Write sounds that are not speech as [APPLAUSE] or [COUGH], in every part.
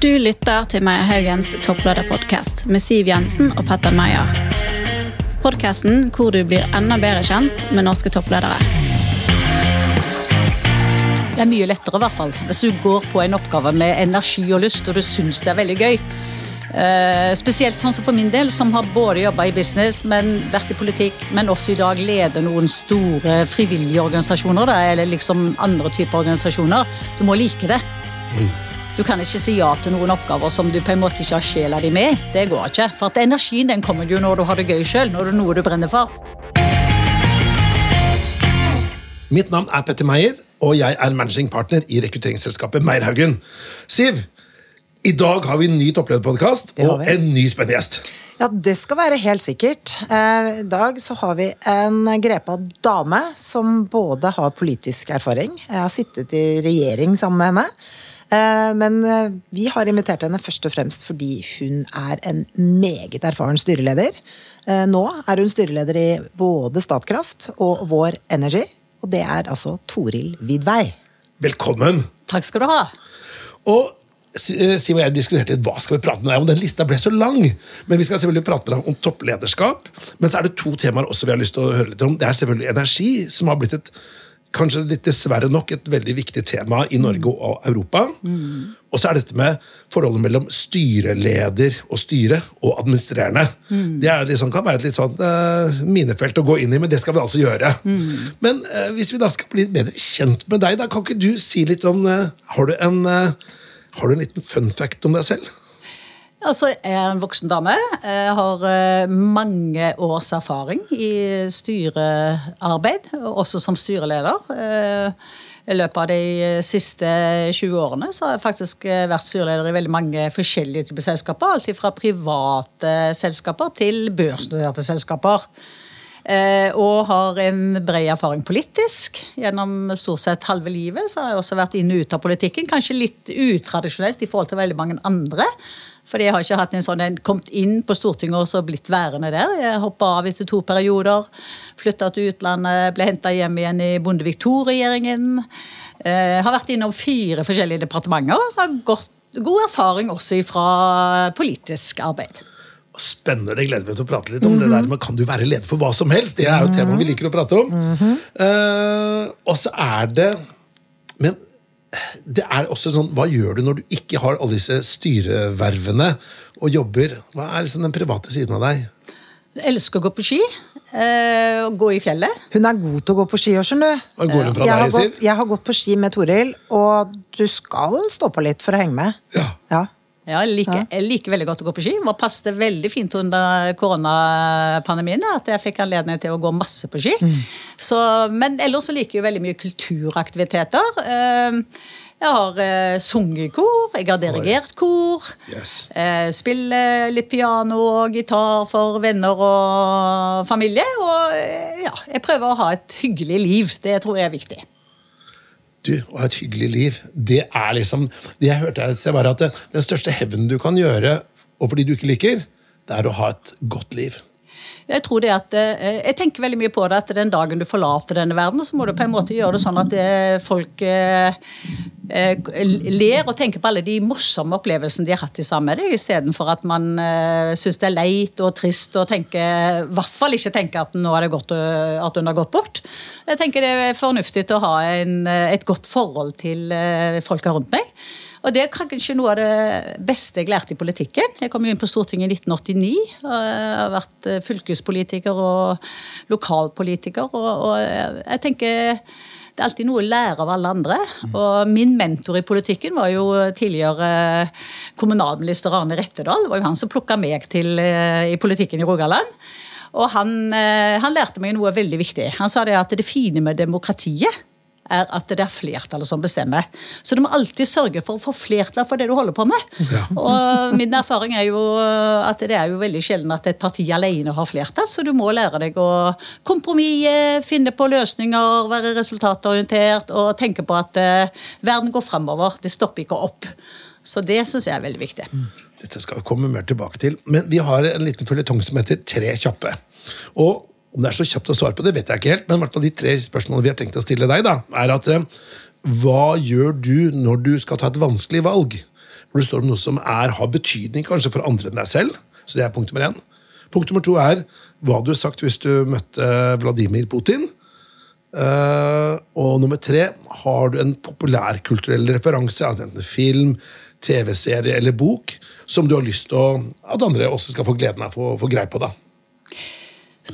Du lytter til Meyer Haugens topplederpodkast med Siv Jensen og Petter Meyer. Podkasten hvor du blir enda bedre kjent med norske toppledere. Det er mye lettere, i hvert fall, hvis du går på en oppgave med energi og lyst, og du syns det er veldig gøy. Eh, spesielt sånn som for min del, som har både jobba i business, men vært i politikk, men også i dag leder noen store frivillige organisasjoner, da, eller liksom andre typer organisasjoner. Du må like det. Du kan ikke si ja til noen oppgaver som du på en måte ikke har sjela di med. Det går ikke. For at energien den kommer jo når du har det gøy sjøl, når det er noe du brenner for. Mitt navn er Petter Meyer, og jeg er managing partner i rekrutteringsselskapet Meierhaugen. Siv, i dag har vi en ny topplederpodkast og en ny spennende gjest. Ja, det skal være helt sikkert. Eh, I dag så har vi en grepa dame som både har politisk erfaring Jeg har sittet i regjering sammen med henne. Eh, Men eh, vi har invitert henne først og fremst fordi hun er en meget erfaren styreleder. Eh, Nå er hun styreleder i både Statkraft og Vår Energy. Og det er altså Toril Vidvei. Velkommen. Takk skal du ha. Og Si- Siv og jeg diskuterte hva skal vi prate med deg om. Den lista ble så lang. Men vi skal selvfølgelig prate med deg om topplederskap. Men så er det to temaer også vi har lyst til å høre litt om. Det er selvfølgelig energi, som har blitt et kanskje litt dessverre nok et veldig viktig tema i Norge og Europa. Og så er dette med forholdet mellom styreleder og styre og administrerende. Det er liksom, kan være et litt sånn uh, minefelt å gå inn i, men det skal vi altså gjøre. Men uh, hvis vi da skal bli bedre kjent med deg, da kan ikke du si litt om uh, Har du en har du en liten fun fact om deg selv? Altså, jeg er en voksen dame. Jeg har eh, mange års erfaring i styrearbeid, også som styreleder. Eh, I løpet av de siste 20 årene så har jeg faktisk eh, vært styreleder i veldig mange forskjellige typer selskaper. Alt fra private selskaper til børsnoterte selskaper. Eh, og har en bred erfaring politisk. Gjennom stort sett halve livet så har jeg også vært inn og ut av politikken. Kanskje litt utradisjonelt i forhold til veldig mange andre. Fordi jeg har ikke hatt en sånn, en kommet inn på Stortinget og så blitt værende der. Jeg hoppa av etter to perioder. Flytta til utlandet, ble henta hjem igjen i Bondevik II-regjeringen. Eh, har vært innom fire forskjellige departementer. Så har godt, god erfaring også fra politisk arbeid. Spennende, det gleder vi til å prate litt om. det der, med Kan du være leder for hva som helst? Det er jo et tema vi liker å prate om. Eh, og så er det det er også sånn, hva gjør du når du ikke har alle disse styrevervene og jobber? Hva er liksom den private siden av deg? Jeg elsker å gå på ski. Eh, og gå i fjellet. Hun er god til å gå på ski, skjønner du. Går fra Jeg deg, har gått, jeg har gått på ski med Toril, og du skal stå på litt for å henge med. Ja. Ja. Ja, jeg liker, jeg liker veldig godt å gå på ski. Det passet veldig fint under koronapandemien at jeg fikk anledning til å gå masse på ski. Så, men ellers så liker jeg veldig mye kulturaktiviteter. Eh, Jeg har eh, sunget i kor, jeg har dirigert kor. Yes. eh, Spiller litt piano og gitar for venner og familie. Og eh, ja, jeg prøver å ha et hyggelig liv. Det tror jeg er viktig. Du, å ha et hyggelig liv, det er liksom Det jeg hørte deg si, var at det, den største hevnen du kan gjøre overfor de du ikke liker, det er å ha et godt liv. Jeg tror det at, eh, jeg tenker veldig mye på det at den dagen du forlater denne verden, så må du på en måte gjøre det sånn at eh, folk eh, ler og tenker på alle de morsomme opplevelsene de har hatt i sammen med deg, istedenfor at man eh, syns det er leit og trist og tenker, i hvert fall ikke tenker at nå er det godt at hun har gått bort. Jeg tenker det er fornuftig å ha en, et godt forhold til folka rundt meg. Og det er kanskje noe av det beste jeg lærte i politikken. Jeg kom jo inn på Stortinget i 1989. og Jeg har vært eh, fylkespolitiker og lokalpolitiker. Og, og jeg tenker det er alltid noe å lære av alle andre. Og min mentor i politikken var jo tidligere kommunalminister Arne Rettedal. Det var jo han som plukka meg til eh, i politikken i Rogaland. Og han, eh, han lærte meg noe veldig viktig. Han sa det at det fine med demokratiet er at det er flertallet som bestemmer. Så du må alltid sørge for å få flertall for det du holder på med. Og min erfaring er jo at det er jo veldig sjelden at et parti alene har flertall, så du må lære deg å kompromisse, finne på løsninger, være resultatorientert og tenke på at eh, verden går fremover. Det stopper ikke opp. Så det syns jeg er veldig viktig. Dette skal vi komme mer tilbake til. Men vi har en liten føljetong som heter Tre kjappe. Og om det er så kjapt å svare på det, vet jeg ikke helt, men de tre spørsmålene vi har tenkt å stille deg, da, er at eh, hva gjør du når du skal ta et vanskelig valg? hvor det står om noe som er, har betydning kanskje for andre enn deg selv. Så det er punkt nummer én. Punkt nummer to er hva du har sagt hvis du møtte Vladimir Putin. Uh, og nummer tre, har du en populærkulturell referanse, enten film, TV-serie eller bok, som du har lyst til at andre også skal få gleden av å få greie på? da?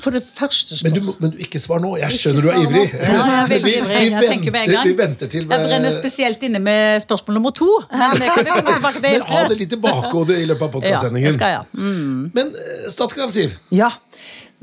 På det første spørsmålet. men du, men du, ikke svar nå. Jeg skjønner du er ivrig. Ja, jeg er veldig ivrig. Jeg vi, vi, venter, vi venter til Jeg brenner spesielt inne med spørsmål nummer to. Men, men ha det litt i bakhodet i løpet av [LAUGHS] podkastsendingen. Ja, ja. mm. Men eh, Statkraft, Siv? Ja.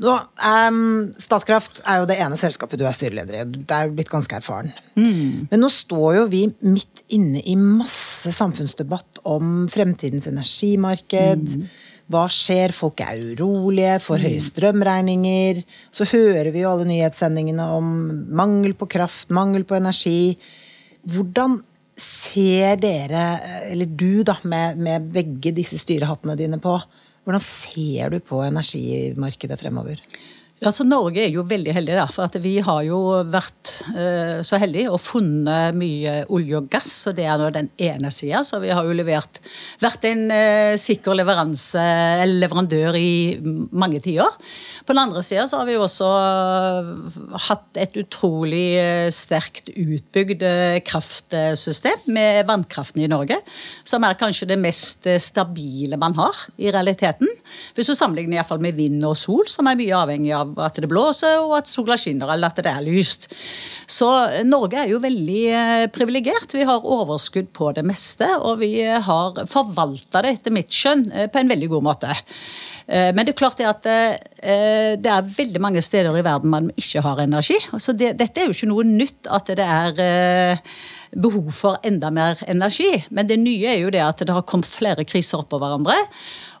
Nå, um, Statkraft er jo det ene selskapet du er styreleder i. Du er jo blitt ganske erfaren. Mm. Men nå står jo vi midt inne i masse samfunnsdebatt om fremtidens energimarked. Mm. Hva skjer? Folk er urolige, får høye strømregninger. Så hører vi jo alle nyhetssendingene om mangel på kraft, mangel på energi. Hvordan ser dere, eller du da, med, med begge disse styrehattene dine på, hvordan ser du på energimarkedet fremover? Ja, så Norge er jo veldig heldig, da, for vi har jo vært eh, så heldige og funnet mye olje og gass. og Det er nå den ene sida. Så vi har jo levert, vært en eh, sikker leverandør i mange tiår. På den andre sida har vi jo også hatt et utrolig sterkt utbygd kraftsystem med vannkraften i Norge. Som er kanskje det mest stabile man har i realiteten. Hvis du sammenligner i fall med vind og sol, som er mye avhengig av at det blåser, og at sola skinner, eller at det er lyst. Så Norge er jo veldig eh, privilegert. Vi har overskudd på det meste, og vi har forvalta det etter mitt skjønn eh, på en veldig god måte. Eh, men det er klart det at det er veldig mange steder i verden man ikke har energi. Så det, dette er jo ikke noe nytt at det er behov for enda mer energi. Men det nye er jo det at det har kommet flere kriser oppå hverandre.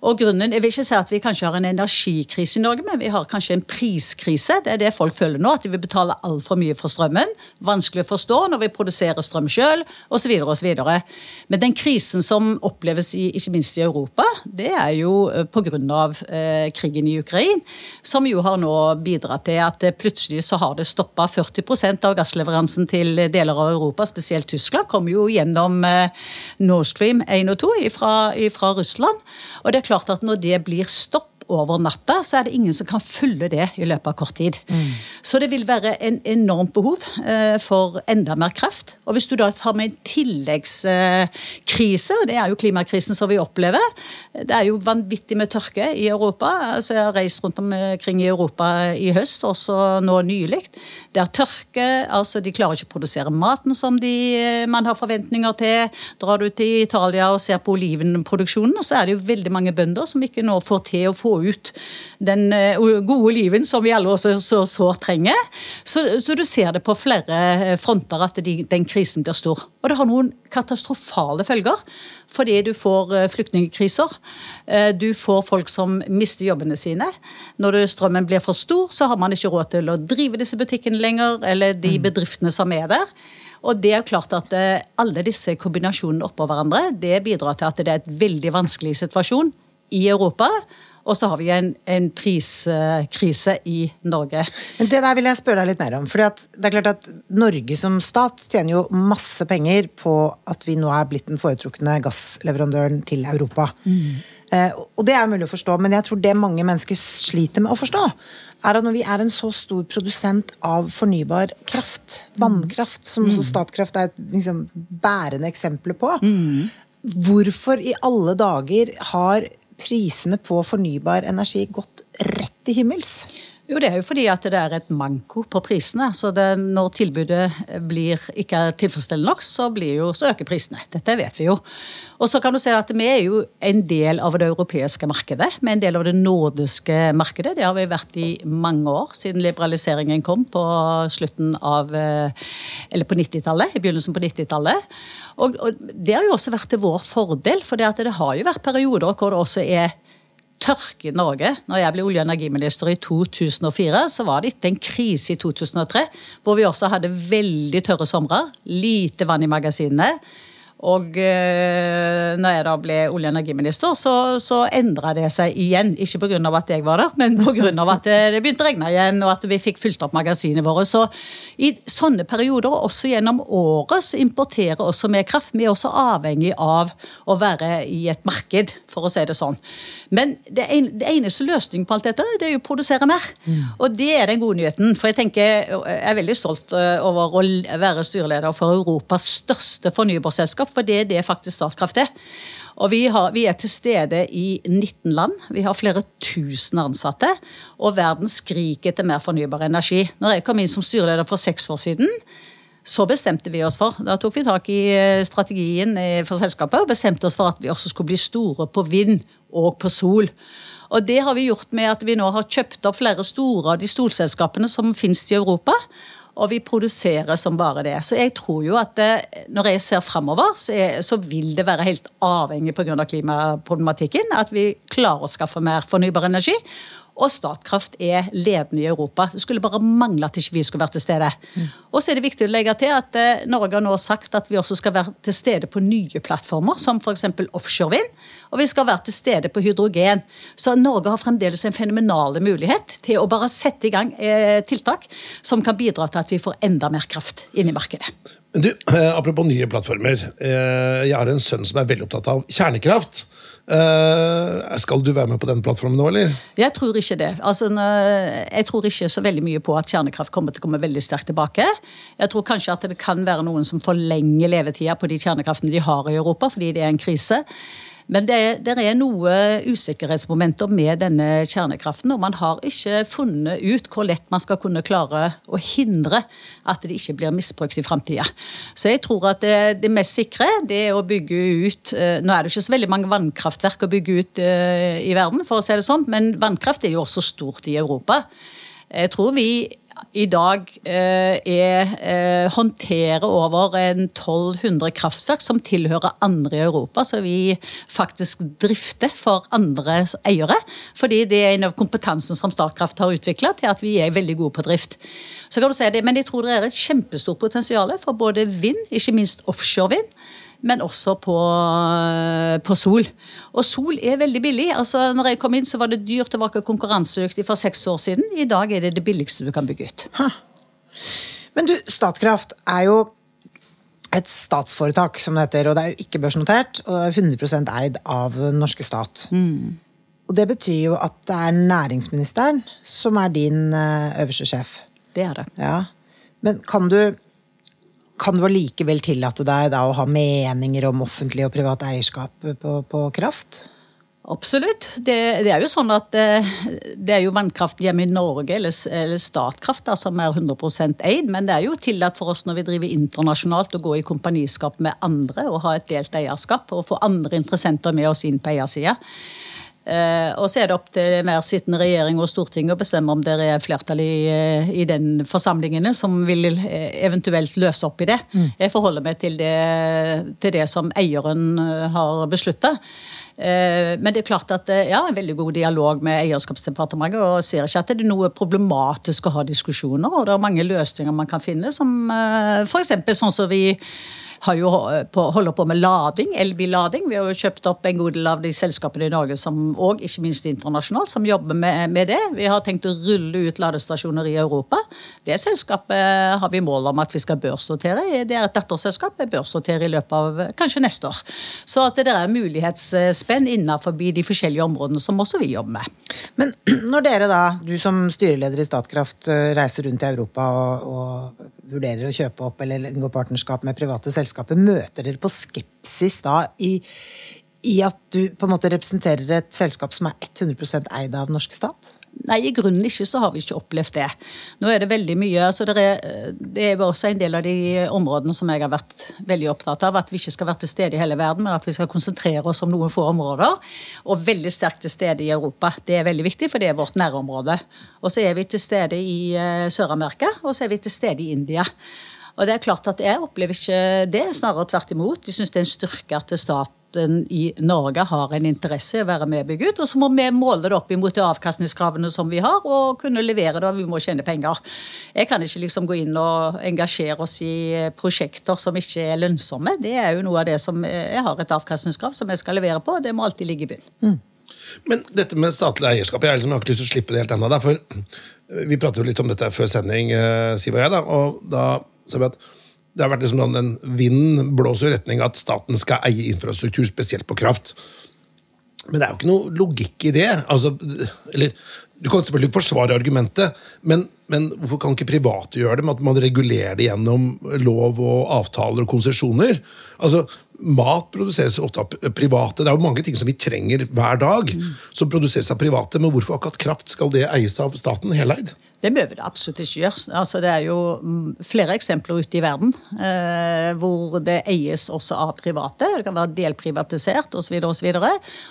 Og grunnen, Jeg vil ikke si at vi kanskje har en energikrise i Norge, men vi har kanskje en priskrise. Det er det folk føler nå, at de vil betale altfor mye for strømmen. Vanskelig å forstå når vi produserer strøm sjøl, osv. osv. Men den krisen som oppleves i, ikke minst i Europa, det er jo eh, pga. Eh, krigen i Ukraina, som jo har nå bidratt til at eh, plutselig så har det stoppa 40% av gassleveransen til deler av Europa, spesielt Tyskland, kommer jo gjennom eh, Nord Stream 1 og 2 fra Russland. Og det er klart klart at når det blir stopp over natta, så er det ingen som kan følge det i løpet av kort tid. Mm. Så det vil være en enormt behov eh, for enda mer kraft. Og hvis du da tar med en tilleggskrise, og det er jo klimakrisen som vi opplever Det er jo vanvittig med tørke i Europa. Altså Jeg har reist rundt omkring i Europa i høst, også nå nylig. Det er tørke, altså de klarer ikke å produsere maten som de, eh, man har forventninger til. Drar du til Italia og ser på olivenproduksjonen, så er det jo veldig mange bønder som ikke nå får til å få ut den eh, gode liven som vi alle også så sårt trenger. Så, så, du ser det på flere eh, fronter at de, den krisen blir stor. Og det har noen katastrofale følger. Fordi du får eh, flyktningkriser. Du får folk som mister jobbene sine. Når strømmen blir for stor, så har man ikke råd til å drive disse butikkene lenger, eller de mm. bedriftene som er der. Og det er klart at Alle disse kombinasjonene oppå hverandre det bidrar til at det er et veldig vanskelig situasjon i Europa. Og så har vi en, en, priskrise i Norge. Men Det der vil jeg spørre deg litt mer om. fordi det er klart at Norge som stat tjener jo masse penger på at vi nå er blitt den foretrukne gassleverandøren til Europa. Mm. Eh, og det er mulig å forstå, men jeg tror det mange mennesker sliter med å forstå, er at når vi er en så stor produsent av fornybar kraft, vannkraft, som mm. Statkraft er et liksom, bærende eksempel på, mm. hvorfor i alle dager har prisene på fornybar energi gått rett til himmels? Jo, Det er jo fordi at det er et manko på prisene. så det, Når tilbudet blir ikke er tilfredsstillende nok, så, jo, så, øker prisene. Dette vet vi jo. Og så kan du se at Vi er jo en del av det europeiske markedet. Vi er en del av det nordiske markedet. Det har vi vært i mange år, siden liberaliseringen kom på slutten av, eh, eller på 90-tallet. I begynnelsen på 90-tallet. Og, og, Det har jo også vært til vår fordel, for det, det har jo vært perioder hvor det også er tørke i Norge. Når jeg ble olje- og energiminister i 2004, så var det etter en krise i 2003, hvor vi også hadde veldig tørre somre, lite vann i magasinene. Og eh, når jeg da ble olje- og energiminister, så, så endra det seg igjen. Ikke pga. at jeg var der, men pga. at det begynte å regne igjen, og at vi fikk fylt opp magasinene våre. Så i sånne perioder, og også gjennom året, så importerer også mer kraft. Vi er også avhengig av å være i et marked, for å si det sånn. Men det, en, det eneste løsningen på alt dette, det er jo å produsere mer. Mm. Og det er den gode nyheten. For jeg tenker, jeg er veldig stolt eh, over å være styreleder for Europas største fornybarselskap for det er det faktisk Statkraft er. Og vi, har, vi, er til stede i 19 land. Vi har flere tusen ansatte. Og verden skriker etter mer fornybar energi. Når jeg kom inn som styreleder for seks år siden, så bestemte vi oss for Da tok vi tak i eh, strategien for selskapet og bestemte oss for at vi også skulle bli store på vind og på sol. Og det har vi gjort med at vi nå har kjøpt opp flere store av de stolselskapene som finnes i Europa. Og vi produserer som bare det. Så jeg tror jo at det, når jeg ser framover, så, så, vil det være helt avhengig pga. Av klimaproblematikken at vi klarer å skaffe mer fornybar energi. Og Statkraft er ledende i Europa. Det skulle bare mangle at ikke vi skulle vært til stede. Mm. Og så er det viktig å legge til at eh, Norge har nå sagt at vi også skal være til stede på nye plattformer, som f.eks. offshorevind. Og vi skal være til stede på hydrogen. Så Norge har fremdeles en fenomenal mulighet til å bare sette i gang eh, tiltak som kan bidra til at vi får enda mer kraft inn i markedet. Du, eh, Apropos nye plattformer. Eh, jeg har en sønn som er veldig opptatt av kjernekraft. Uh, skal du være med på den plattformen nå, eller? Jeg tror ikke det. Altså, jeg tror ikke så veldig mye på at kjernekraft kommer til å komme veldig sterkt tilbake. Jeg tror kanskje at det kan være noen som forlenger levetida på de kjernekraftene de har i Europa, fordi det er en krise. Men det, det er noe usikkerhetsmomenter med denne kjernekraften. Og man har ikke funnet ut hvor lett man skal kunne klare å hindre at det ikke blir misbrukt i framtida. Så jeg tror at det, det, mest sikre det er å bygge ut eh, Nå er det ikke så veldig mange vannkraftverk å bygge ut uh, i verden, for å si det sånn, men vannkraft er jo også stort i Europa. Jeg tror vi i dag eh, er, eh, håndterer over 1200 kraftverk som tilhører andre i Europa, så vi faktisk drifter for andre eiere. Fordi det er en av kompetansen som Statkraft har utvikla til at vi er veldig gode på drift. Så kan du si det, Men jeg tror det er et kjempestort potensial for både vind, ikke minst offshorevind men også på, på, sol. Og sol er veldig billig. Altså, når jeg kom inn, så var det dyrt, det var ikke konkurranseøkning for seks år siden. I dag er det det billigste du kan bygge ut. Hæ. Men du, Statkraft er jo et statsforetak, som det heter. Og det er jo ikke børsnotert, og det er 100 eid av den norske stat. Mm. Og det betyr jo at det er næringsministeren som er din eh, øverste sjef. Det er det. Ja. Men kan du kan du allikevel tillate deg da å ha meninger om offentlig og privat eierskap på, på kraft? Absolutt. Det, det, er jo sånn at det, eh, det er jo vannkraft hjemme i Norge, eller, eller Statkraft, som er 100% eid. Men det er jo tillatt for oss når vi driver internasjonalt å gå i kompaniskap med andre og ha et delt eierskap. Og få andre interessenter med oss inn på eiersida. Eh, og så er det opp til mer sittende regjering og storting å bestemme om det er flertall i, eh, i den forsamlingene som vil eh, eventuelt løse opp i det. Mm. Jeg forholder meg til det, til det som eieren har beslutta. Men det er klart at ja, en veldig god dialog med eierskapsdepartementet. Og ser ikke at det er noe problematisk å ha diskusjoner. Og det er mange løsninger man kan finne, som f.eks. sånn som vi jo eh, på, holder på med lading, elbillading. Vi har jo kjøpt opp en god del av de selskapene i Norge som og ikke minst internasjonalt, som jobber med, med, det. Vi har tenkt å rulle ut ladestasjoner i Europa. Det selskapet har vi mål om at vi skal børsnotere. Det er et datterselskap. Vi børsnoterer i løpet av kanskje neste år. Så at det er mulighetsspenn innenfor de forskjellige områdene som også vi jobber med. Men [CLEARS THROAT] når dere da, du som styreleder i Statkraft, eh, reiser rundt i Europa og, og vurderer å kjøpe opp eller inngå partnerskap med private selskaper, møter dere på skepsis da i, i at du på en måte representerer et selskap som er 100% eid av norsk stat? Nei, i grunnen ikke så har vi ikke opplevd det. Nå er det veldig mye altså det, er, er også en del av de områdene som jeg har vært veldig opptatt av. At vi ikke skal være til stede i hele verden, men at vi skal konsentrere oss om noen få områder. Og veldig sterkt til stede i Europa. Det er veldig viktig, for det er vårt nærområde. Og så er vi til stede i eh, Sør-Amerika, og så er vi til stede i India. Og det er klart at jeg opplever ikke det, snarere tvert imot. Jeg syns det er en styrke at staten i Norge har en interesse i å være med og bygge ut. Og så må vi måle det opp imot de avkastningskravene som vi har, og kunne levere det, og vi må tjene penger. Jeg kan ikke liksom gå inn og engasjere oss i prosjekter som ikke er lønnsomme. Det er jo noe av det som jeg har et avkastningskrav som jeg skal levere på, og det må alltid ligge i bunnen. Men dette med statlig eierskap, jeg, liksom, jeg har ikke lyst til å slippe det helt ennå. for Vi pratet jo litt om dette før sending, eh, Siv og jeg. da, og da sa vi at det har vært liksom den en Vinden blåser i retning at staten skal eie infrastruktur, spesielt på kraft. Men det er jo ikke noe logikk i det. Altså, eller, du kan selvfølgelig forsvare argumentet, men, men hvorfor kan ikke private gjøre det? med at man regulerer det gjennom lov og avtaler og konsesjoner? Altså, Mat produseres ofte av private. Det er jo mange ting som vi trenger hver dag, som produseres av private. Men hvorfor akkurat kraft skal det eies av staten heleid? Det bør vi absolutt ikke gjøre. Altså, det er jo mm, flere eksempler ute i verden eh, hvor det eies også av private. Det kan være delprivatisert osv. osv.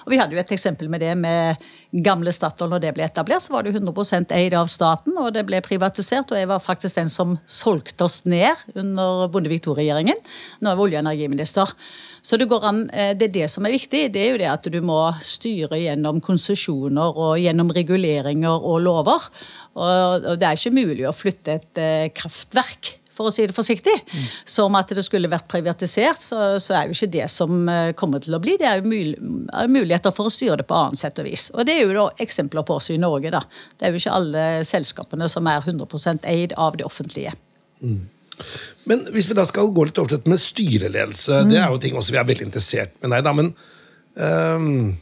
Vi hadde jo et eksempel med det med gamle Statoil. Når det ble etablert, så var det 100% eid av staten, og det ble privatisert. Og jeg var faktisk den som solgte oss ned under Bondevik II-regjeringen. Nå er vi olje- og energiminister. Så det an, eh, det er det som er viktig. Det er jo det at du må styre gjennom konsesjoner og gjennom reguleringer og lover. Og det er ikke mulig å flytte et eh, kraftverk for å si det forsiktig. Mm. Som at det skulle vært privatisert, så, så, er jo ikke det som eh, kommer til å bli. Det er jo mul muligheter for å styre det på annet sett og vis. Og det er jo da eksempler på oss i Norge, da. Det er jo ikke alle selskapene som er 100% eid av det offentlige. Mm. Men hvis vi da skal gå litt over til dette med styreledelse, mm. det er jo ting også vi er veldig interessert med deg, da, men um,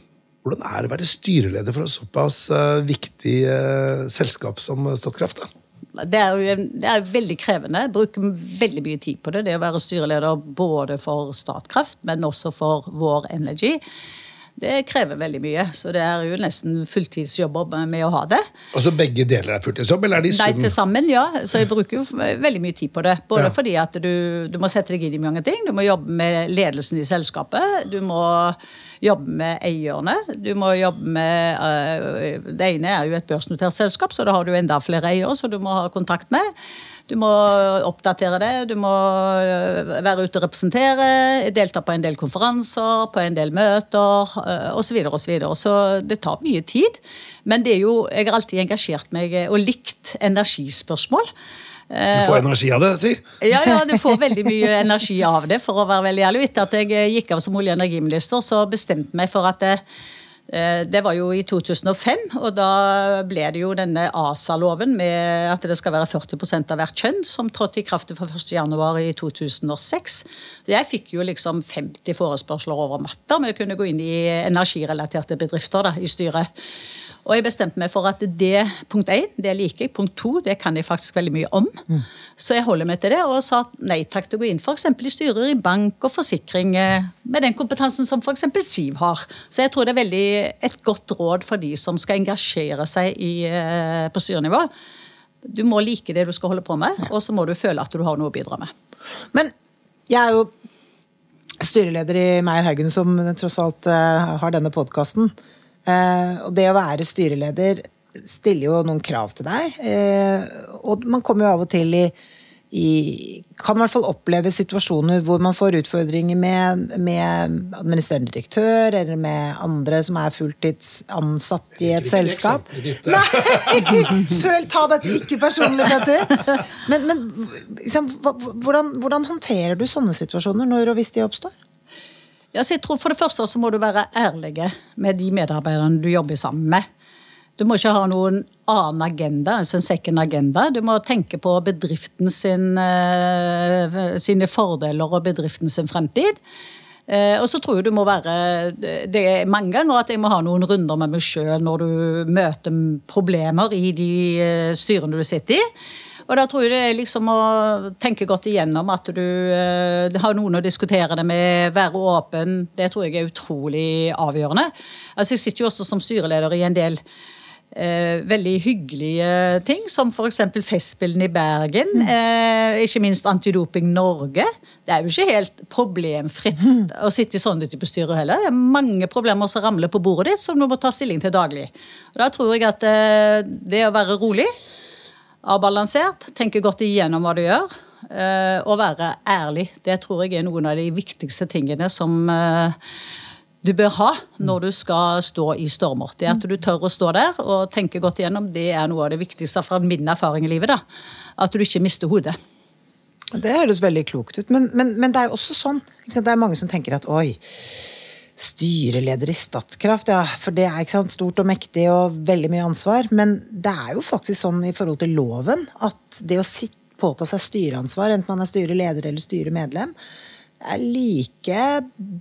hvordan er det å være styreleder for et såpass uh, viktig uh, selskap som Statkraft? da? Det er jo det er veldig krevende. Jeg bruker veldig mye tid på det. Det å være styreleder både for Statkraft, men også for Vår Energy det krever veldig mye. Så det er jo nesten fulltidsjobb med å ha det. Og så begge deler er fulltidsjobb, eller er de sum? Nei, til sammen, ja. Så jeg bruker jo veldig mye tid på det. Både ja. fordi at du, du, må sette deg inn i mange ting. Du må jobbe med ledelsen i selskapet. Du må jobbe med eierne. Du må jobbe med uh, Det ene er jo et børsnotert selskap, så da har du enda flere eiere som du må ha kontakt med. Du må oppdatere det, du må øh, være ute og representere, delta på en del konferanser, på en del møter osv. osv. Så, videre, og så, så det tar mye tid. Men det er jo, jeg har alltid engasjert meg og likt energispørsmål. Du får energi av det, si? Ja, ja, du får veldig mye energi av det, for å være veldig ærlig. Etter at jeg gikk av som olje- og energiminister, så bestemte meg for at det, Eh, var jo i 2005, og da ble det jo denne ASA-loven med at det skal være 40 av hvert kjønn, som trådte i kraft fra 1.1 i 2006. Så jeg fikk jo liksom 50 forespørsler over matta med å kunne gå inn i energirelaterte bedrifter da, i styret. Og jeg bestemte meg for at det punkt én, det liker jeg. Punkt to, det kan jeg faktisk veldig mye om. Mm. Så jeg holder meg til det, og sa nei takk til å gå inn f.eks. i styrer i bank og forsikring eh, med den kompetansen som f.eks. Siv har. Så jeg tror det er veldig et godt råd for de som skal engasjere seg i, eh, på styrenivå. Du må like det du skal holde på med, og så må du føle at du har noe å bidra med. Men jeg er jo styreleder i Meyer Haugen, som tross alt uh, har denne podkasten. Eh, og det å være styreleder stiller jo noen krav til deg. Eh, og man kommer jo av og til i, i Kan i hvert fall oppleve situasjoner hvor man får utfordringer med, med administrerende direktør eller med andre som er fulltidsansatt i et selskap. Nei! [LAUGHS] Føl, ta dette ikke personlig, Petter. Men, men liksom, hvordan, hvordan håndterer du sånne situasjoner når og hvis de oppstår? Ja, jeg tror For det første så må du være ærlig med de medarbeiderne du jobber sammen med. Du må ikke ha noen annen agenda altså en second agenda. Du må tenke på bedriften sin, uh, sine fordeler og bedriften sin fremtid. Uh, og så tror jeg du må være Det er mange ganger at jeg må ha noen runder med meg sjøl når du møter problemer i de uh, styrene du sitter i. Og da tror jeg det er liksom å tenke godt igjennom at du uh, har noen å diskutere det med, være åpen. Det tror jeg er utrolig avgjørende. Altså Jeg sitter jo også som styreleder i en del Eh, veldig hyggelige ting, som f.eks. Festspillene i Bergen. Mm. Eh, ikke minst Antidoping Norge. Det er jo ikke helt problemfritt mm. å sitte i sånne type styrer heller. Det er mange problemer som ramler på bordet ditt, som du må ta stilling til daglig. Og Da tror jeg at eh, det å være rolig avbalansert, tenke godt igjennom hva du gjør. og være ærlig. Det tror jeg er noen av de viktigste tingene som eh, du bør ha når du skal stå i stormer. Det at du tør å stå der og tenke godt igjennom, det er noe av det viktigste fra min erfaring i livet. da. At du ikke mister hodet. Det høres veldig klokt ut, men, men, men det er jo også sånn? Det er mange som tenker at oi, styreleder i Statkraft, ja, for det er ikke sant, stort og mektig og veldig mye ansvar. Men det er jo faktisk sånn i forhold til loven at det å påta seg styreansvar, enten man er styreleder eller styremedlem, er like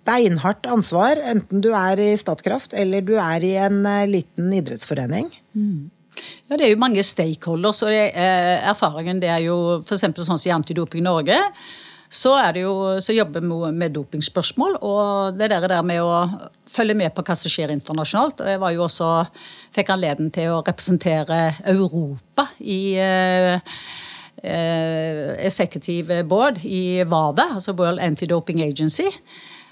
beinhardt ansvar enten du er i Statkraft eller du er i en eh, liten idrettsforening. Ja, Det er jo mange stakeholders, og det, eh, erfaringen det er jo f.eks. sånn som i Antidoping Norge. Så, er det jo, så jobber vi med dopingspørsmål, og det der, der med å følge med på hva som skjer internasjonalt. og Jeg var jo også, fikk anledning til å representere Europa i eh, executive board i WADA, altså World Anti-Doping Agency.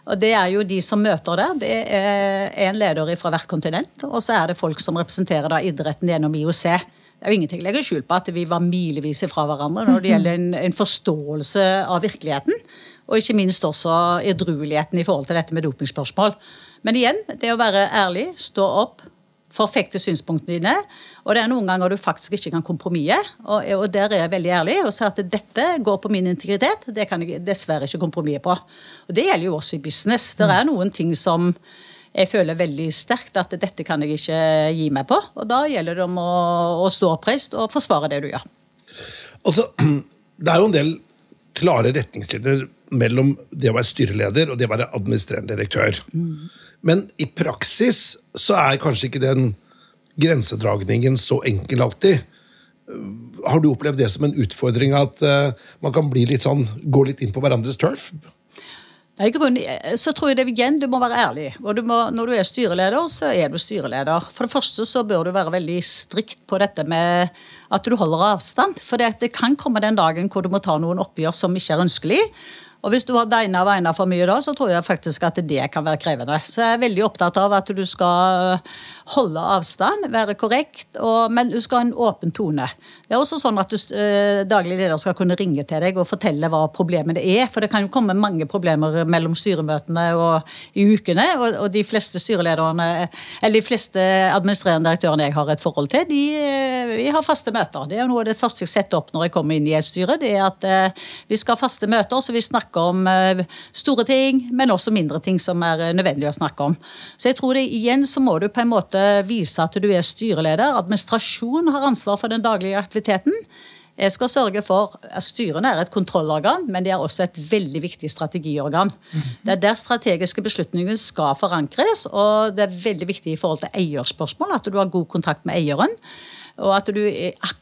Og Det er jo de som møter der. Det er en leder fra hvert kontinent. Og så er det folk som representerer idretten gjennom IOC. Det er jo ingenting å legge skjul på at vi var milevis fra hverandre når det gjelder en, en forståelse av virkeligheten. Og ikke minst også edrueligheten i forhold til dette med dopingspørsmål. Men igjen, det å være ærlig, stå opp, forfekte synspunktene dine. Og det er noen ganger du faktisk ikke kan kompromisse. Og, og der er jeg veldig ærlig og sier at dette går på min integritet. Det kan jeg dessverre ikke kompromisse på. Og det gjelder jo også i business. Det er noen ting som jeg føler veldig sterkt at dette kan jeg ikke gi meg på. Og da gjelder det om å, å stå oppreist og forsvare det du gjør. Altså, [CLEARS THROAT] det er jo en del klare retningslinjer mellom det å være styreleder og det å være administrerende direktør. Men i praksis så er kanskje ikke den grensedragningen så enkel alltid. Har du opplevd det som en utfordring at eh, man kan bli litt sånn, gå litt inn på hverandres turf? Grunnen så tror jeg det igjen, du må være ærlig. Og du må, når du er styreleder, så er du styreleder. For det første så bør du være veldig strikt på dette med at du holder avstand. For det kan komme den dagen hvor du må ta noen oppgjør som ikke er ønskelig. Og hvis du har deina og veina for mye da, så tror jeg faktisk at det kan være krevende. Så jeg er veldig opptatt av at du skal holde avstand, være korrekt, og, men du skal ha en åpen tone. Det er også sånn at du, eh, daglig leder skal kunne ringe til deg og fortelle hva problemet er. For det kan jo komme mange problemer mellom styremøtene og i ukene. Og, og de fleste styrelederne, eller de fleste administrerende direktørene jeg har et forhold til, de, eh, vi har faste møter. Det er jo noe av det første jeg setter opp når jeg kommer inn i et styre. det er at eh, Vi skal ha faste møter, så vi snakker om eh, store ting, men også mindre ting som er eh, nødvendig å snakke om. Så jeg tror det igjen så må du på en måte vise at du er styreleder. Administrasjon har ansvar for den daglige aktiviteten. Jeg skal sørge for at Styrene er et kontrollorgan, men de er også et veldig viktig strategiorgan. Det er der strategiske beslutninger skal forankres, og det er veldig viktig i forhold til eierspørsmål at du har god kontakt med eieren. Og at du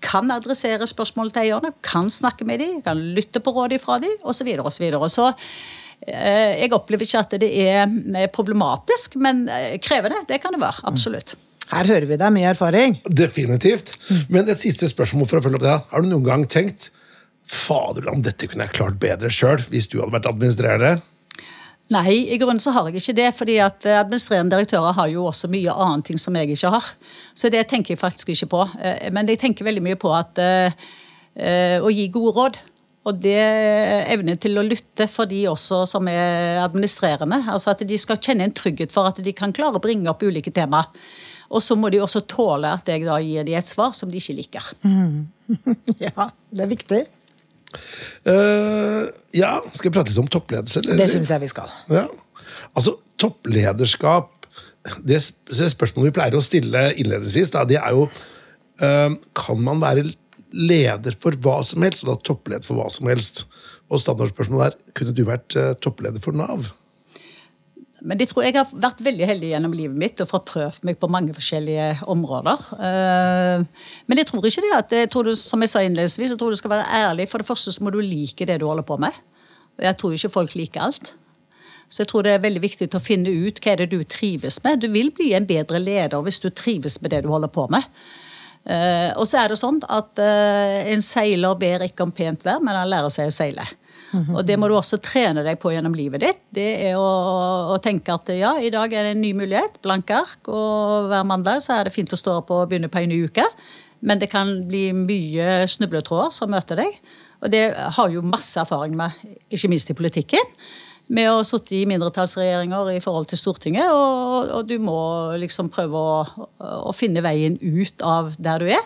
kan adressere spørsmål til eierne, kan snakke med dem, kan lytte på råd fra dem osv. Så, videre, og så, så eh, jeg opplever ikke at det er problematisk, men eh, krevende. Det kan det være. Absolutt. Her hører vi deg mye erfaring. Definitivt. Men et siste spørsmål for å følge opp det. Har du noen gang tenkt Fader, om dette kunne jeg klart bedre sjøl hvis du hadde vært administrerende? Nei, i grunnen så har jeg ikke det. fordi at Administrerende direktører har jo også mye annet ting som jeg ikke har. Så det tenker jeg faktisk ikke på. Eh, men jeg tenker veldig mye på at uh, å gi gode råd. Og det evne til å lytte for de også som er administrerende. altså At de skal kjenne en trygghet for at de kan klare å bringe opp ulike temaer. Og så må de også tåle at jeg da gir dem et svar som de ikke liker. Mm. [LAUGHS] ja, det er viktig. Uh, ja, skal vi prate litt om toppledelse? Eller? Det syns jeg vi skal. Ja. Altså, topplederskap Det spørsmålet vi pleier å stille innledningsvis, da, det er jo uh, Kan man være leder for hva som helst, og da toppleder for hva som helst? Og standardspørsmålet er kunne du vært uh, toppleder for Nav? Men jeg tror jeg har vært veldig heldig gjennom livet mitt og fått prøvd meg på mange forskjellige områder. Eh, men jeg tror ikke det at jeg tror du, som jeg sa innledningsvis, jeg tror du skal være ærlig. For det første så må du like det du holder på med. Jeg tror ikke folk liker alt. Så jeg tror det er veldig viktig å finne ut hva er det du trives med. Du vil bli en bedre leder hvis du trives med det du holder på med. Eh, og så er det sånn at eh, en seiler ber ikke om pent vær, men han lærer seg å seile. Og det må du også trene deg på gjennom livet ditt. Det er å, å, tenke at ja, i dag er det en ny mulighet, blanke ark, og hver mandag så er det fint å stå opp og begynne på en ny uke. Men det kan bli mye snubletråder som møter deg. Og det har jo masse erfaring med, ikke minst i politikken. Med å ha sittet i mindretallsregjeringer i forhold til Stortinget. Og, og du må liksom prøve å, å finne veien ut av der du er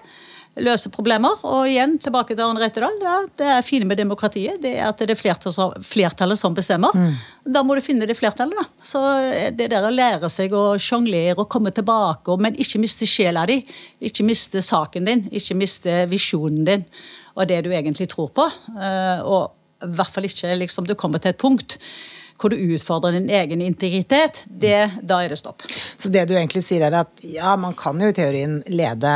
løse problemer. Og igjen, tilbake til Arne Rettedal. Ja, det er fine med demokratiet. Det er at det er flertallet som, flertallet som bestemmer. Mm. Da må du finne det flertallet, da. Så det der å lære seg å sjonglere og komme tilbake, men ikke miste sjela di. Ikke miste saken din. Ikke miste visjonen din og det du egentlig tror på. Eh, og i hvert fall ikke liksom du kommer til et punkt hvor du utfordrer din egen integritet, det, da er det stopp. Så det du egentlig sier er at ja, man kan jo i teorien lede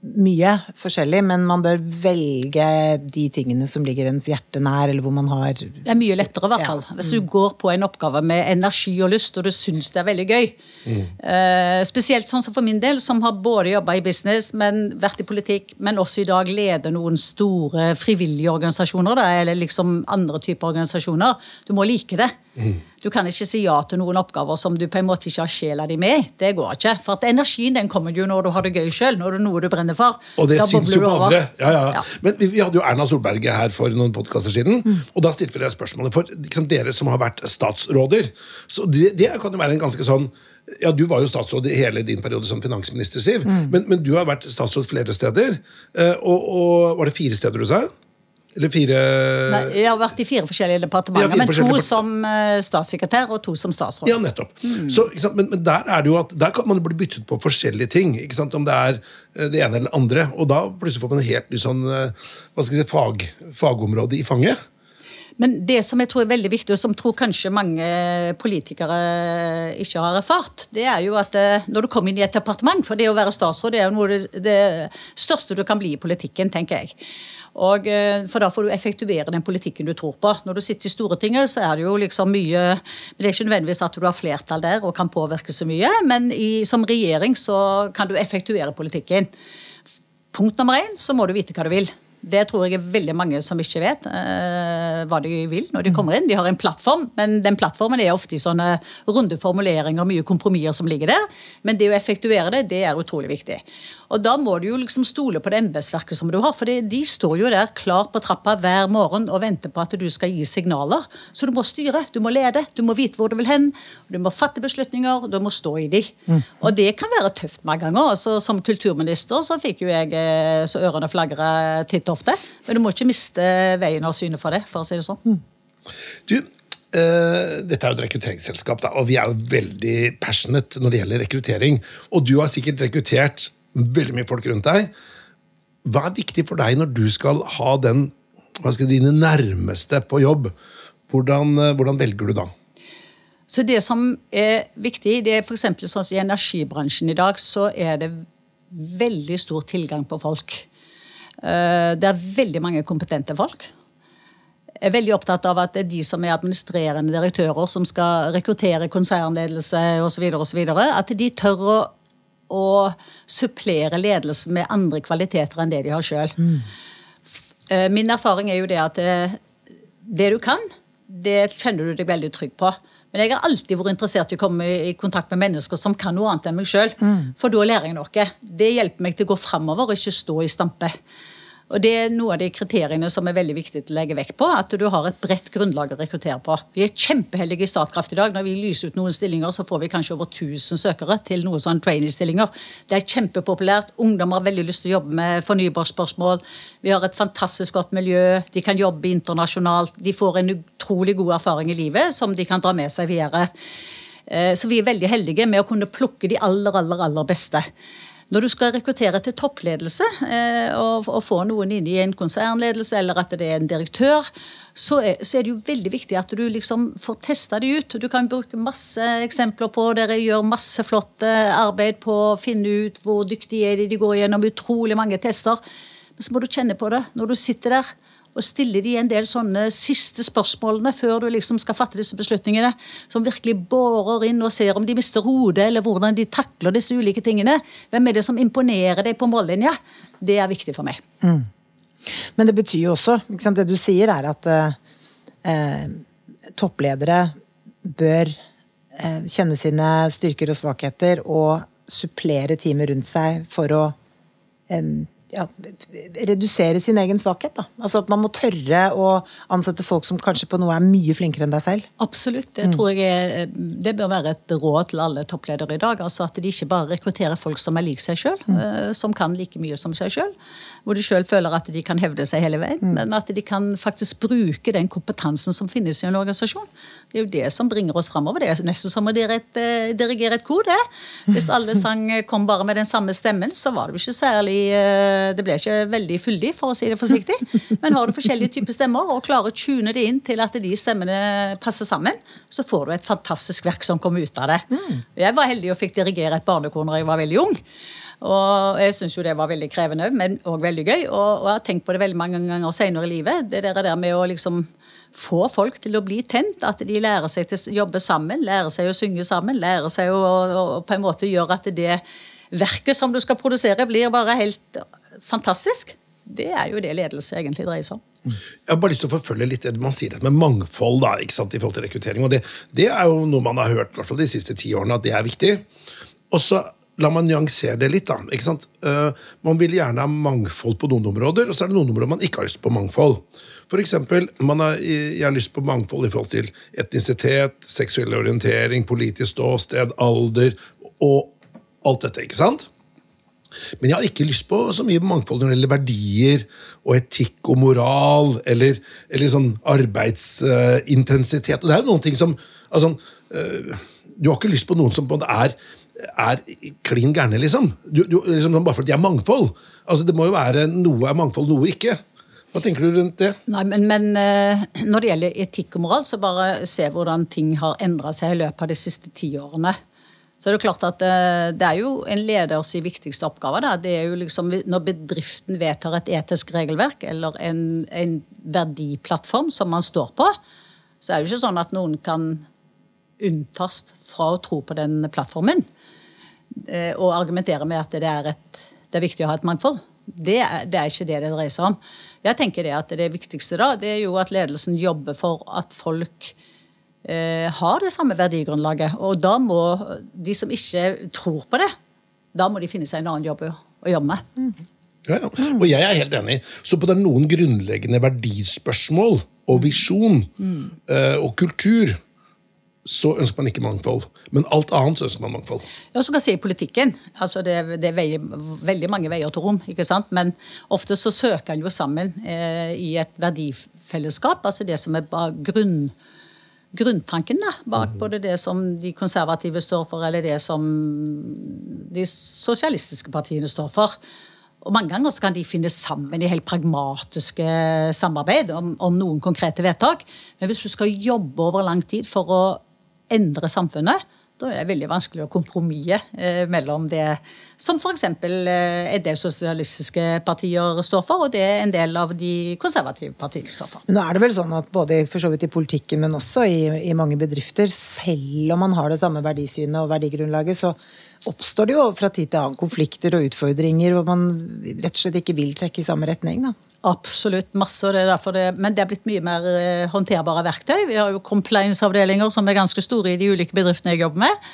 mye forskjellig, men man bør velge de tingene som ligger ens hjerte nær, eller hvor man har Det er mye lettere, i hvert fall. Ja. Hvis du går på en oppgave med energi og lyst, og du syns det er veldig gøy. Mm. Uh, spesielt sånn som for min del, som har både jobba i business, men vært i politikk, men også i dag leder noen store frivillige organisasjoner, da, eller liksom andre typer organisasjoner. Du må like det. Mm. Du kan ikke si ja til noen oppgaver som du på en måte ikke har sjela di med. Det går ikke. For at energien den kommer jo når du har det gøy sjøl, når det er noe du brenner for. Og det syns jo på andre. Ja, ja. ja. Men vi, vi, hadde jo Erna Solberg her for noen podkaster siden, mm. og da stilte vi det spørsmålet for liksom, dere som har vært statsråder. Så det, det kan jo være en ganske sånn ja, Du var jo statsråd i hele din periode som finansminister, Siv. Mm. Men, men, du har vært statsråd flere steder. Eh, og, og var det fire steder du sa? Eller fire Nei, Jeg har vært i fire forskjellige departementer, fire men to som uh, statssekretær og to som statsråd. Ja, nettopp. Mm. Så, men, men, der er det jo at der kan man bli byttet på forskjellige ting. Om det er eh, det ene eller det andre. Og da plutselig får man en helt sånn, eh, hva skal jeg si, fag, fagområde i fanget. Men det som jeg tror er veldig viktig, og som tror kanskje mange politikere ikke har erfart, det er jo at når du kommer inn i et departement For det å være statsråd det er jo noe det, det største du kan bli i politikken, tenker jeg. Og, eh, for da får du effektuere den politikken du tror på. Når du sitter i Stortinget, så er det jo liksom mye men Det er ikke nødvendigvis at du har flertall der og kan påvirke så mye, men i, som regjering så kan du effektuere politikken. Punkt nummer én så må du vite hva du vil. Det tror jeg er veldig mange som ikke vet eh, hva de vil når de kommer inn. De har en plattform, men den plattformen er ofte i sånne runde formuleringer, og mye kompromisser som ligger der. Men det å effektuere det, det er utrolig viktig. Og da må du jo liksom stole på det embetsverket som du har, for de står jo der klar på trappa hver morgen og venter på at du skal gi signaler. Så du må styre, du må lede, du må vite hvor du vil hen, du må fatte beslutninger, du må stå i de. Mm. Og det kan være tøft mange ganger. Altså, som kulturminister så fikk jo jeg eh, så ørene flagra titt og ofte. Men du må ikke miste veien av syne for det, for å si det sånn. Mm. Du, Uh, dette er jo et rekrutteringsselskap, da, og vi er jo veldig passionate når det gjelder rekruttering. Og du har sikkert rekruttert veldig mye folk rundt deg. Hva er viktig for deg når du skal ha den, hva skal dine nærmeste på jobb? Hvordan, eh, hvordan, velger du da? Så Det som er viktig, det er f.eks. sånn i energibransjen i dag, så er det veldig stor tilgang på folk. Eh, det er veldig mange kompetente folk. Jeg er veldig opptatt av at det er de som er administrerende direktører, som skal rekruttere konsernledelse osv., at de tør å å supplere ledelsen med andre kvaliteter enn det de har sjøl. Mm. Eh, min erfaring er jo det at det, eh, det, du kan, det kjenner du deg veldig trygg på. Men jeg har alltid vært interessert i å komme i kontakt med mennesker som kan noe annet enn meg sjøl. Mm. For da lærer jeg noe. Det hjelper meg til å gå framover og ikke stå i stampe. Og Det er noe av de kriteriene som er veldig viktig å legge vekt på. At du har et bredt grunnlag å rekruttere på. Vi er kjempeheldige i Statkraft i dag. Når vi lyser ut noen stillinger, så får vi kanskje over 1000 søkere til noen sånne trainee-stillinger. Det er kjempepopulært. Ungdom har veldig lyst til å jobbe med fornybarspørsmål. Vi har et fantastisk godt miljø. De kan jobbe internasjonalt. De får en utrolig god erfaring i livet som de kan dra med seg videre. Eh, så vi er veldig heldige med å kunne plukke de aller, aller, aller beste. Når du skal rekruttere til toppledelse eh, og, og, få noen inn i en konsernledelse, eller at det er en direktør, så er, så er, det jo veldig viktig at du liksom får testa det ut. Du kan bruke masse eksempler på dere gjør masse flott arbeid på å finne ut hvor dyktige er de. De går gjennom utrolig mange tester. Men så må du kjenne på det når du sitter der og stiller de en del sånne siste spørsmålene før du liksom skal fatte disse beslutningene. Som virkelig borer inn og ser om de mister hodet, eller hvordan de takler disse ulike tingene. Hvem er det som imponerer deg på mållinja? Det er viktig for meg. Mm. Men det betyr jo også sant, Det du sier, er at eh, toppledere bør eh, kjenne sine styrker og svakheter og supplere teamet rundt seg for å eh, ja, redusere sin egen svakhet. Da. Altså At man må tørre å ansette folk som kanskje på noe er mye flinkere enn deg selv. Absolutt. Det tror jeg er, det bør være et råd til alle toppledere i dag. altså At de ikke bare rekrutterer folk som er lik seg sjøl, mm. som kan like mye som seg sjøl. Hvor de sjøl føler at de kan hevde seg hele veien. Mm. Men at de kan faktisk bruke den kompetansen som finnes i en organisasjon. Det er jo det som bringer oss framover. Det er nesten som å dirigere et, dirigere kor, det. Hvis alle sang kom bare med den samme stemmen, så var det jo ikke særlig Eh, det ble ikke veldig fyldig, for å si det forsiktig. Men har du forskjellige typer stemmer og klarer å tune det inn til at de stemmene passer sammen, så får du et fantastisk verk som kommer ut av det. Mm. Jeg var heldig og fikk dirigere et barnekor når jeg var veldig ung. Og jeg syns jo det var veldig krevende, men òg veldig gøy. Og, og, jeg har tenkt på det veldig mange ganger senere i livet. Det der med å liksom få folk til å bli tent. At de lærer seg å jobbe sammen, lærer seg å synge sammen. Lærer seg å, å, å på en måte gjøre at det verket som du skal produsere, blir bare helt fantastisk. Det er jo det ledelse egentlig dreier seg om. Jeg har bare lyst til å forfølge litt det man sier med mangfold da, i forhold til rekruttering. og det, det, er jo noe man har hørt hvert de siste ti årene, at det er viktig. Og så la meg nyansere det litt. da, ikke sant? Uh, man vil gjerne ha mangfold på noen områder, og så er det noen områder man ikke har lyst på mangfold. For eksempel, har, jeg har lyst på mangfold i forhold til etnisitet, seksuell orientering, politisk ståsted, alder og alt dette. ikke sant? Men jeg har ikke lyst på så mye mangfold når det gjelder verdier og etikk og moral eller, eller sånn arbeidsintensitet. og det er jo noen ting som altså, uh, Du har ikke lyst på noen som på en måte er er klin gærne, liksom. Du, du, liksom. Bare fordi de er mangfold. Altså, Det må jo være noe er mangfold, noe ikke. Hva tenker du rundt det? Nei, men, men øh, Når det gjelder etikk og moral, så bare se hvordan ting har endra seg i løpet av de siste ti årene. Så er det klart at eh, det er jo en leders viktigste oppgave. Da. Det er jo liksom Når bedriften vedtar et etisk regelverk eller en, en, verdiplattform som man står på, så er det jo ikke sånn at noen kan unntas fra å tro på den plattformen. Eh, og argumentere med at det er, et, det er viktig å ha et mangfold. Det er, det er, ikke det det dreier seg om. Jeg tenker Det at det viktigste da, det er jo at ledelsen jobber for at folk eh, har det samme verdigrunnlaget. Og da må de som ikke tror på det, da må de finne seg en annen jobb å, å jobbe med. Mm. Ja, ja. Og jeg er helt enig. Så på det er noen grunnleggende verdispørsmål og visjon mm. eh, og kultur så ønsker man ikke mangfold. Men alt annet så ønsker man mangfold. Ja, så kan jeg si i politikken. altså Det, det er veldig, veldig mange veier til rom. ikke sant? Men ofte så søker en jo sammen eh, i et verdifellesskap. altså Det som er bare grunn grunntanken da, bak mm. både det som de konservative står for, eller det som de sosialistiske partiene står for. Og Mange ganger så kan de finne sammen i helt pragmatiske samarbeid om, om noen konkrete vedtak. Men hvis du skal jobbe over lang tid for å endre samfunnet, da er det veldig vanskelig å kompromisse eh, mellom det som f.eks. Eh, en del sosialistiske partier står for, og det en del av de konservative partiene står for. Men nå er det vel sånn at både for så vidt i politikken, men også i, i mange bedrifter, selv om man har det samme verdisynet og verdigrunnlaget, så oppstår det jo fra tid til annen konflikter og utfordringer hvor man rett og slett ikke vil trekke i samme retning. da. Absolutt masse. og det er det, Men det er blitt mye mer eh, håndterbare verktøy. Vi har jo compliance-avdelinger som er ganske store i de ulike bedriftene jeg jobber med.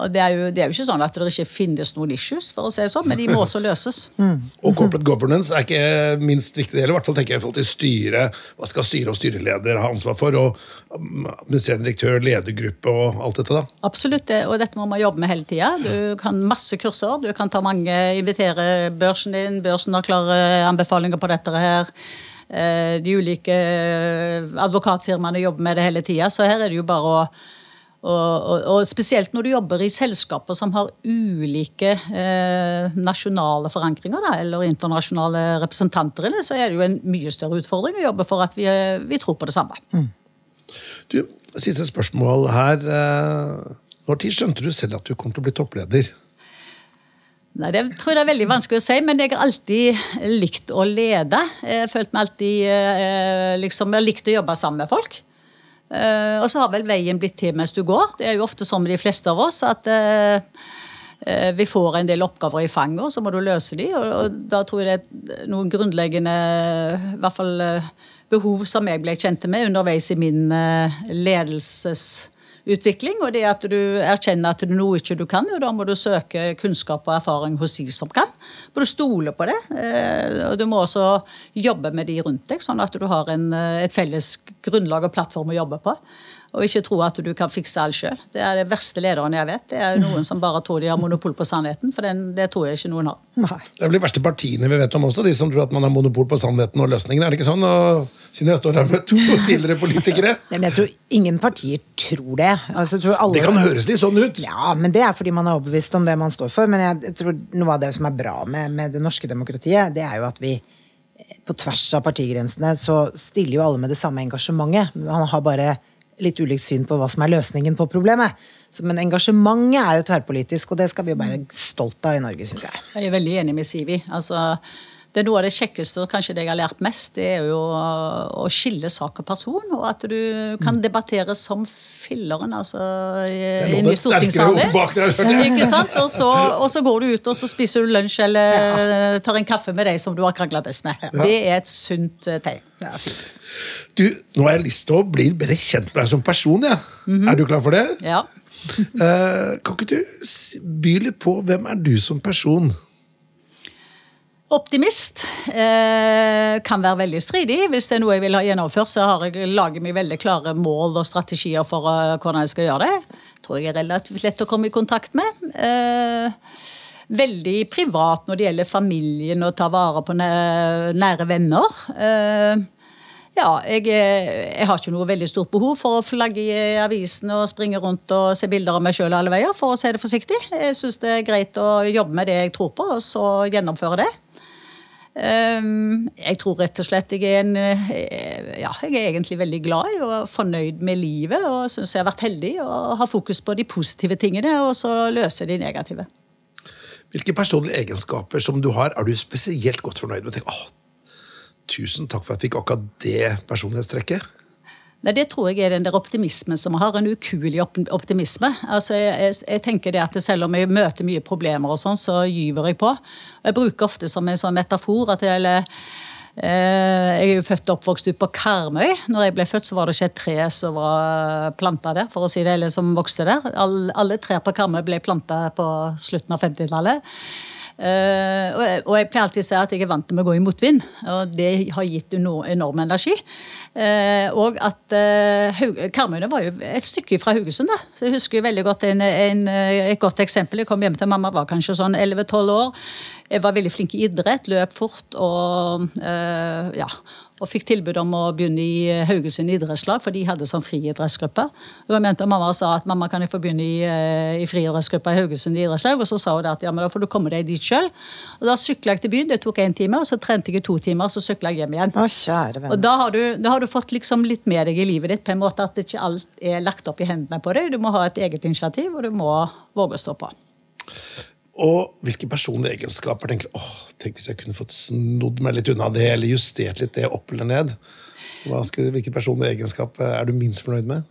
Og det er, jo, det er, jo, ikke sånn at det ikke finnes noen issues, for å si det sånn, men de må også løses. [LAUGHS] Mm. Og corporate governance er ikke minst viktig del, i hvert fall tenker jeg i forhold til styre. Hva skal styre og styreleder ha ansvar for? Og um, administrerende direktør, ledergruppe og alt dette, da? Absolutt, og dette må man jobbe med hele tida. Du kan masse kurser, du kan ta mange, invitere børsen din, børsen har klare anbefalinger på dette her. Eh, de ulike advokatfirmaene jobber med det hele tida, så her er det jo bare å og, og, og, spesielt når du jobber i selskaper som har ulike eh, nasjonale forankringer, da, eller internasjonale representanter så er det jo en mye større utfordring å jobbe for at vi, vi tror på det samme. Mm. Du, Siste spørsmål her. Eh, når tid skjønte du selv at du kom til å bli toppleder? Nei, Det tror jeg det er veldig vanskelig å si, men jeg har alltid likt å lede. Jeg har følt meg alltid eh, liksom, Jeg har likt å jobbe sammen med folk. Uh, og så har vel veien blitt til mens du går. Det er jo ofte sånn med de fleste av oss at uh, uh, vi får en del oppgaver i fanget, og så må du løse de, og da tror jeg det er noen grunnleggende i hvert fall behov som jeg ble kjent med underveis i min ledelses utvikling, og det at du erkjenner at det er noe ikke du kan, og da må du søke kunnskap og erfaring hos de som kan. Må du stole på det. eh, Og du må også jobbe med de rundt deg, sånn at du har en, eh, et felles grunnlag og plattform å jobbe på. Og ikke tro at du kan fikse alt sjøl. Det er det verste lederen jeg vet. Det er noen som bare tror de har monopol på sannheten, for den, det tror jeg ikke noen har. Nei. Det er vel de verste partiene vi vet om også, de som tror at man har monopol på sannheten og løsningen. Er det ikke sånn? Og siden jeg står her med to tidligere politikere. [LAUGHS] Nei, men jeg tror ingen partier tror det. Altså, tror alle... Det kan høres litt sånn ut. Ja, men det er fordi man er overbevist om det man står for. Men jeg, tror noe av det som er bra med, med det norske demokratiet, det er jo at vi eh, på tvers av partigrensene så stiller jo alle med det samme engasjementet. Man har bare litt ulikt syn på hva som er løsningen på problemet. Så, men engasjementet er jo tverrpolitisk, og det skal vi jo være stolt av i Norge, syns jeg. Jeg er veldig enig med Sivi. Altså, det er Noe av det kjekkeste og kanskje det jeg har lært mest, det er jo å skille sak og person. Og at du kan debattere som filleren altså, inne i stortingssalen. Ikke sant? Og så, og så går du ut og så spiser du lunsj eller tar en kaffe med deg som du har krangla best med. Det er et sunt eh, tegn. Det er fint. Du, nå har jeg lyst til å bli bedre kjent med deg som person. Ja. Er du klar for det? Ja. uh, [LAUGHS] kan ikke du by litt på hvem er du som person? Optimist eh, kan være veldig stridig. Hvis det er noe jeg vil ha gjennomført, så har jeg laget meg veldig klare mål og strategier for uh, hvordan jeg skal gjøre det. Tror jeg er relativt lett å komme i kontakt med. Eh, veldig privat når det gjelder familien og ta vare på næ- nære venner. Eh, ja, jeg, er- jeg har ikke noe veldig stort behov for å flagge i avisene og springe rundt og se bilder av meg sjøl alle veier, for å si det forsiktig. Jeg syns det er greit å jobbe med det jeg tror på, og så gjennomføre det. Um, jeg tror rett og slett jeg er en eh, Ja, jeg er egentlig veldig glad og fornøyd med livet. Og syns jeg har vært heldig og har fokus på de positive tingene, og så løse de negative. Hvilke personlige egenskaper som du har, er du spesielt godt fornøyd med? Tenk, åh, tusen takk for at jeg fikk akkurat det personlighetstrekket. Nei, Det tror jeg er den der optimismen som har. En ukuelig optimisme. Altså, jeg, jeg, jeg tenker det at Selv om jeg møter mye problemer, og sånn, så gyver jeg på. Jeg bruker ofte som en sånn metafor at jeg, eller, eh, jeg er jo født og oppvokst ute på Karmøy. Når jeg ble født, så var det ikke et tre som var planta der, for å si det, eller som vokste der. Alle, alle trær på Karmøy ble planta på slutten av 50-tallet. Eh, og, jeg, pleier alltid å si at jeg er vant til å gå i motvind, og det har gitt enorm energi. Eh, og at uh, Karmøyene var jo et stykke fra Haugesund, da. Så jeg husker veldig godt en, en, eh, et godt eksempel. Jeg kom hjem til mamma, var kanskje sånn 11-12 år. Jeg var veldig flink i idrett, løp fort og eh, ja. Og fikk tilbud om å begynne i Haugesund idrettslag, for de hadde sånn friidrettsgruppe. Og jeg mente Mamma sa at mamma kan jeg få begynne i, eh, i friidrettsgruppa i Haugesund idrettslag. Og så sa hun at ja, men da får du komme deg dit sjøl. Og da sykla jeg til byen, det tok én time, og så trente jeg i to timer, og så sykla jeg hjem igjen. Å, kjære venn. Og da har, du, da har du fått liksom litt med deg i livet ditt, på en måte at ikke alt er lagt opp i hendene på deg. Du må ha et eget initiativ, og du må våge å stå på. Og hvilke personlige egenskaper tenker du, åh, tenk hvis jeg kunne fått snodd meg litt unna det, eller justert litt det opp eller ned? Hva skal, hvilke personlige egenskaper er du minst fornøyd med?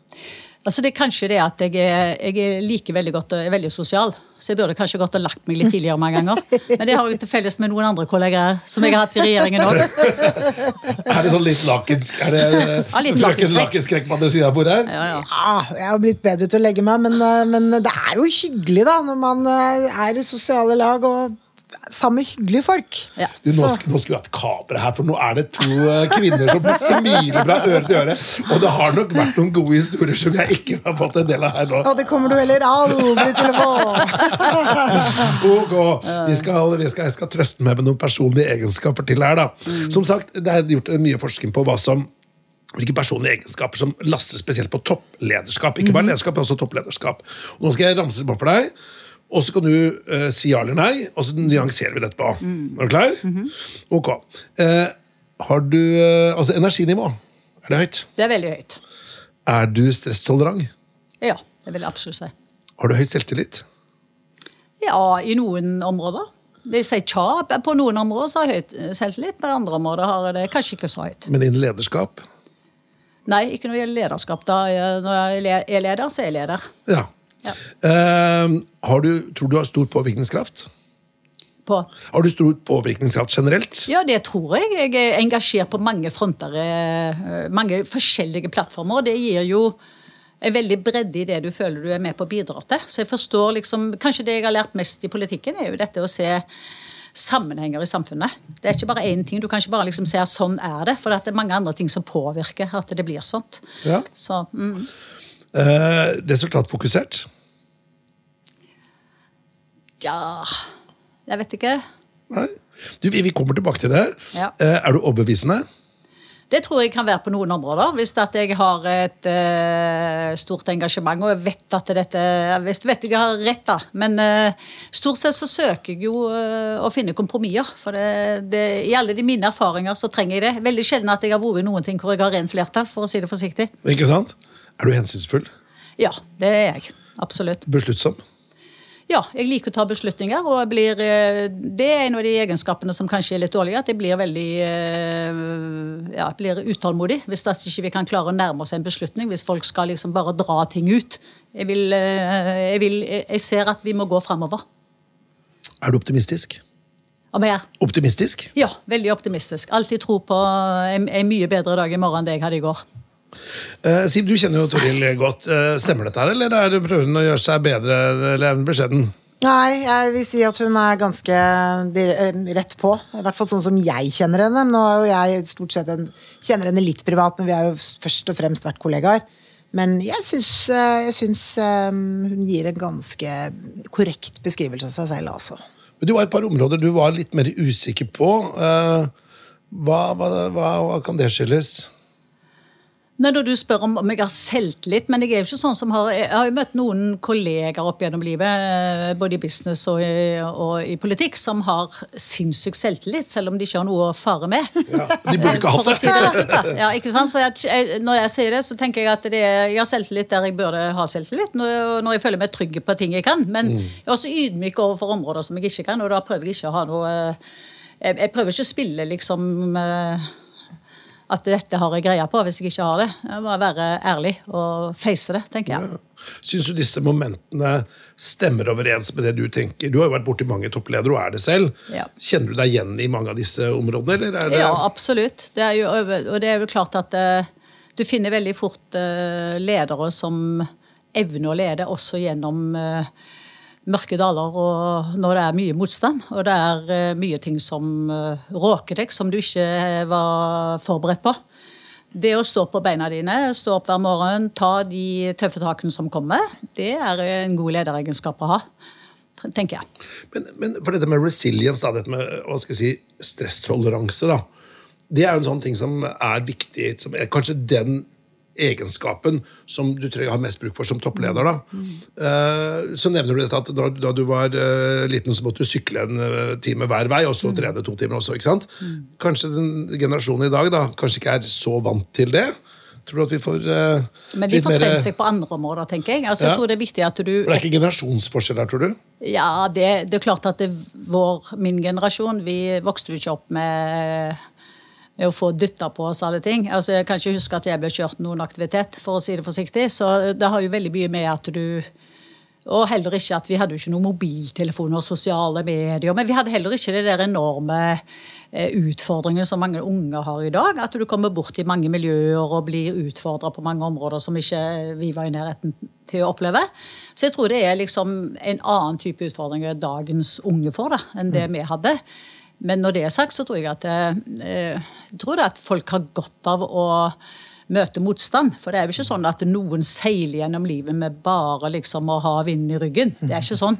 Altså det er kanskje det at jeg, er, jeg liker veldig godt og er veldig sosial. Så jeg burde kanskje gått og lagt meg litt tidligere mange ganger. Men det har jeg til felles med noen andre kollegaer som jeg har hatt i regjeringen òg. [LAUGHS] Er det sånn litt lakensk Er det Ja, litt frøken lakenskrekk. lakenskrekk på andre sida av bordet her? Ja, ja. Ja, jeg har blitt bedre til å legge meg, men, eh, men det er jo hyggelig da, når man eh, er i sosiale lag og sammen med hyggelige folk. Ja. Du, nå, skal, sk- nå skal, vi hatt kamera her, for nå er det to eh, kvinner som smiler fra øre til øre. Og det har nok vært noen gode historier som jeg ikke har fått en del av her nå. Og det kommer du heller aldri til å få. [LAUGHS] Ok, vi skal, vi skal, Jeg skal trøste meg med noen personlige egenskaper til her. da. Som sagt, Det er gjort mye forskning på hva som hvilke personlige egenskaper som laster spesielt på topplederskap. Ikke bare lederskap, men også topplederskap. Og nå skal jeg ramse det opp for deg, og så kan du eh, si ja eller nei, og så nyanserer vi det etterpå. Er du klar? Ok. Eh, har du eh, Altså, energinivå. Er det høyt? Det er veldig høyt. Er du stresstolerant? Ja, det vil jeg absolutt si. Har du høy selvtillit? Ja, i noen områder. Det sier tja. På noen områder så har jeg høyt selvtillit, på andre områder har jeg det kanskje ikke så høyt. Men innen lederskap? Nei, ikke når det gjelder lederskap. da. Når jeg er leder, så er jeg leder. Ja. Ja. Eh, har du, tror du har stor påvirkningskraft? På. Har du stor påvirkningskraft generelt? Ja, det tror jeg. Jeg er engasjert på mange fronter, eh, mange forskjellige plattformer. og Det gir jo en veldig bredde i det du føler du er med på å bidra til. Så jeg forstår liksom Kanskje det jeg har lært mest i politikken, er jo dette å se sammenhenger i samfunnet. Det er ikke bare én ting. Du kan ikke bare liksom se at sånn er det, for det er mange andre ting som påvirker at det blir sånt. Ja. Så, mm. Eh, resultatfokusert? Ja Jeg vet ikke. Nei. Du, vi, vi kommer tilbake til det. Ja. Eh, er du overbevisende? Det tror jeg kan være på noen områder. Hvis at jeg har et uh, stort engasjement og jeg vet at dette Hvis du vet jeg har rett, da. Men uh, stort sett så søker jeg jo uh, å finne kompromisser. For det, det, i alle de mine erfaringer så trenger jeg det. Veldig sjelden at jeg har vært i noen ting hvor jeg har rent flertall, for å si det forsiktig. Ikke sant? Er du hensynsfull? Ja, det er jeg. Absolutt. Besluttsom? Ja, jeg liker å ta beslutninger, og blir, det er en av de egenskapene som kanskje er litt dårlige. At jeg blir veldig ja, jeg blir utålmodig hvis at ikke vi kan klare å nærme oss en beslutning. Hvis folk skal liksom bare dra ting ut. Jeg, vil, jeg, vil, jeg ser at vi må gå framover. Er du optimistisk? Om jeg er? Optimistisk? Ja, veldig optimistisk. Alltid tro på en, en mye bedre dag i morgen enn det jeg hadde i går. Uh, Siv, du kjenner jo Toril godt. Uh, stemmer dette her, eller er det prøver hun å gjøre seg bedre eller er beskjeden? Nei, jeg vil si at hun er ganske rett på. I hvert fall sånn som jeg kjenner henne. Nå er jo jeg stort sett en, kjenner henne litt privat, men vi har jo først og fremst vært kollegaer. Men jeg syns, hun gir en ganske korrekt beskrivelse av seg selv, altså. Men det var et par områder du var litt mer usikker på. Uh, hva, hva, hva, hva kan det skyldes? Når du spør om, om jeg har selvtillit, men jeg er jo ikke sånn som har Jeg har jo møtt noen kolleger opp gjennom livet, eh, både i business og i, og i politikk, som har sinnssyk selvtillit, selv om de ikke har noe å fare med. Ja, de burde ikke hatt det. Si det ja, ikke sant? Så jeg, når jeg sier det, så tenker jeg at det, jeg har selvtillit der jeg burde ha selvtillit, når, når jeg føler meg trygg på ting jeg kan. Men mm. jeg er også ydmyk overfor områder som jeg ikke kan, og da prøver jeg ikke å ha noe Jeg, jeg prøver ikke å spille liksom at dette har jeg greie på, hvis jeg ikke har det. Jeg må være ærlig og face det, tenker jeg. Ja. Syns du disse momentene stemmer overens med det du tenker? Du har jo vært borti mange toppledere og er det selv. Ja. Kjenner du deg igjen i mange av disse områdene? Det... Ja, absolutt. Det jo, og det er jo klart at uh, du finner veldig fort uh, ledere som evner å lede også gjennom uh, mørke daler og når det er mye motstand. Og det er uh, mye ting som uh, råker deg, som du ikke var forberedt på. Det å stå på beina dine, stå opp hver morgen, ta de tøffe takene som kommer, det er en god lederegenskap å ha. tenker jeg. Men, men for dette med resilience, da, dette med hva skal jeg si, stresstoleranse, da, det er jo en sånn ting som er viktig. Som er kanskje den egenskapen som du tror jeg har mest bruk for som toppleder. da. Mm. Så nevner du dette at da, da du var uh, liten, så måtte du sykle en uh, time hver vei, og så trene to timer også. ikke sant? Mm. Kanskje den generasjonen i dag da, kanskje ikke er så vant til det. Tror du at vi får uh, Men de får trent seg på andre områder, tenker jeg. Altså, ja. jeg tror Det er viktig at du... For det er ikke generasjonsforskjell her, tror du? Ja, det, det er klart at det, vår, min generasjon vi vokste jo ikke opp med å få dytta på oss alle ting. Altså, Jeg kan ikke huske at jeg ble kjørt noen aktivitet, for å si det forsiktig. Så det har jo veldig mye med at du Og heller ikke at vi hadde jo ikke noen mobiltelefoner og sosiale medier. Men vi hadde heller ikke det der enorme eh, utfordringen som mange unge har i dag. At du kommer bort i mange miljøer og blir utfordra på mange områder som ikke vi var i nærheten til å oppleve. Så jeg tror det er liksom en annen type utfordringer dagens unge får da, enn det mm. vi hadde. Men når det er sagt, så tror jeg at, eh, jeg tror at folk har godt av å møte motstand. For det er jo ikke sånn at noen seiler gjennom livet med bare liksom å ha vind i ryggen. Det er ikke sånn.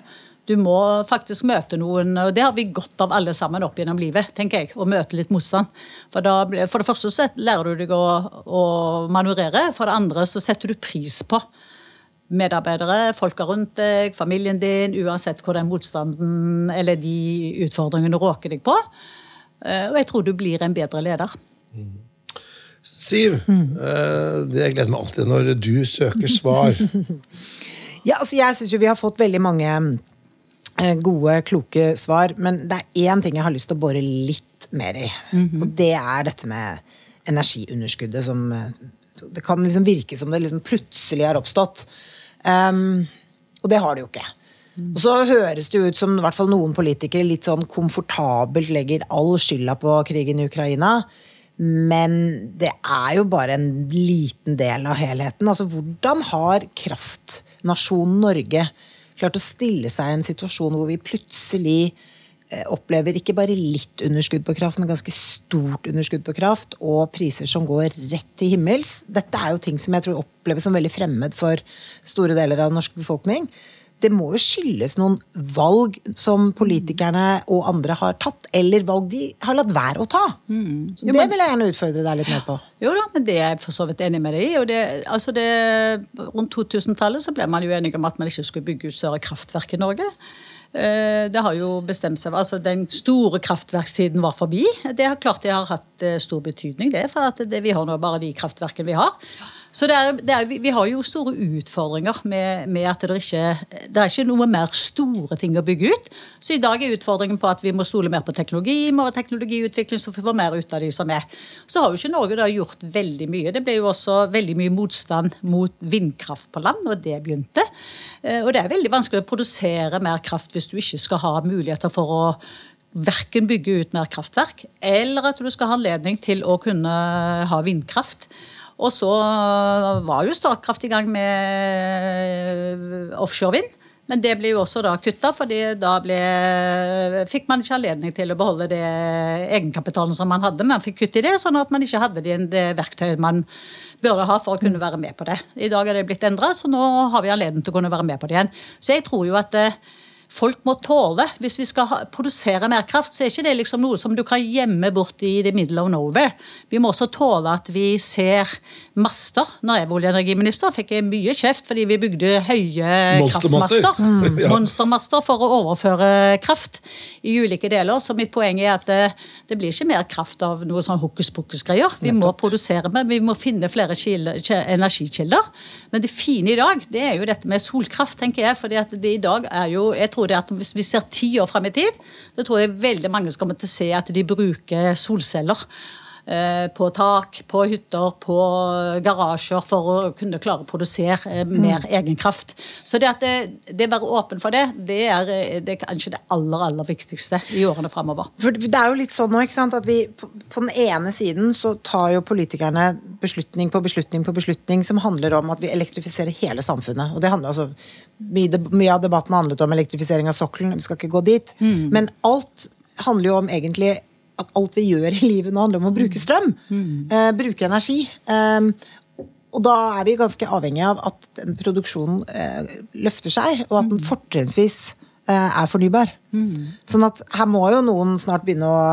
Du må faktisk møte noen, og det har vi godt av alle sammen opp gjennom livet. tenker jeg, Å møte litt motstand. For, da, for det første så lærer du deg å, å manøvrere. For det andre så setter du pris på medarbeidere, folka rundt deg, familien din, uansett hvor den motstanden eller de utfordringene råker deg på. Eh, og jeg tror du blir en bedre leder. Siv, mm. det jeg gleder meg alltid når du søker svar. [LAUGHS] ja, altså Jeg syns jo vi har fått veldig mange eh, gode, kloke svar. Men det er én ting jeg har lyst til å bore litt mer i. Mm -hmm. Og det er dette med energiunderskuddet som Det kan liksom virke som det liksom plutselig har oppstått. Um, og det har de jo ikke. Og så høres det ut som hvert fall noen politikere litt sånn komfortabelt legger all skylda på krigen i Ukraina. Men det er jo bare en liten del av helheten. Altså, hvordan har kraftnasjonen Norge klart å stille seg i en situasjon hvor vi plutselig opplever ikke bare litt underskudd på kraft, men ganske stort underskudd på kraft, og priser som går rett til himmels. Dette er jo ting som jeg tror oppleves som veldig fremmed for store deler av den norske befolkning det må jo skyldes noen valg som politikerne og andre har tatt, eller valg de har latt være å ta. Mm. Jo, det vil jeg gjerne utfordre deg litt mer på. Jo da, men det er jeg for så vidt enig med deg i. og det, altså det, Rundt 2000-tallet så ble man jo enige om at man ikke skulle bygge ut større kraftverk i Norge. Eh, det har jo bestemt seg, altså Den store kraftverkstiden var forbi. Det har klart det har hatt eh, stor betydning, det, for det, vi har nå bare de kraftverkene vi har. Så det er, det er, vi har jo store utfordringer med, med, at det ikke det er ikke noe mer store ting å bygge ut. Så i dag er utfordringen på at vi må stole mer på teknologi, ha teknologiutvikling, så vi får mer ut av de som er. Så har jo ikke Norge da gjort veldig mye. Det ble jo også veldig mye motstand mot vindkraft på land, og det begynte. Eh, og det er veldig vanskelig å produsere mer kraft hvis du ikke skal ha muligheter for å verken bygge ut mer kraftverk, eller at du skal ha anledning til å kunne ha vindkraft. Og så var jo Statkraft i gang med offshorevind. Men det ble jo også da kutta, fordi da ble, fikk man ikke anledning til å beholde det egenkapitalen som man hadde. Man fikk kutt i det, sånn at man ikke hadde det, det verktøyet man burde ha for å kunne være med på det. I dag er det blitt endra, så nå har vi anledning til å kunne være med på det igjen. Så jeg tror jo at eh, folk må tåle. Hvis vi skal produsere mer kraft, så er ikke det liksom noe som du kan gjemme bort i the middle of nowhere. Vi må også tåle at vi ser master. Når jeg var olje- fikk jeg mye kjeft fordi vi bygde høye kraftmaster. Mm. Monstermaster for å overføre kraft i ulike deler. Så mitt poeng er at det, det blir ikke mer kraft av noe sånn hokus pokus-greier. Vi må produsere mer, vi må finne flere energikilder. Men det fine i dag, det er jo dette med solkraft, tenker jeg. fordi at det i dag er jo jeg tror tror at Hvis vi ser ti år fram i tid, så tror jeg veldig mange kommer til å se at de bruker solceller. Eh, på tak, på hytter, på garasjer for å kunne klare å produsere eh, mer mm. egen kraft. Så det at det, det er bare åpen for det, det er, det er, kanskje det aller aller viktigste i årene framover. For det er jo litt sånn nå, ikke sant, at vi på, på den ene siden så tar jo politikerne beslutning på beslutning på beslutning som handler om at vi elektrifiserer hele samfunnet. Og det handler altså mye av debatten handlet om elektrifisering av sokkelen, vi skal ikke gå dit. Mm. Men alt handler jo om egentlig at alt vi gjør i livet nå, handler om å bruke mm. strøm. Mm. Eh, bruke energi. Eh, og da er vi ganske avhengig av at den produksjonen eh, løfter seg, og at den mm. fortrinnsvis eh, er fornybar. Mm. Sånn at her må jo noen snart begynne å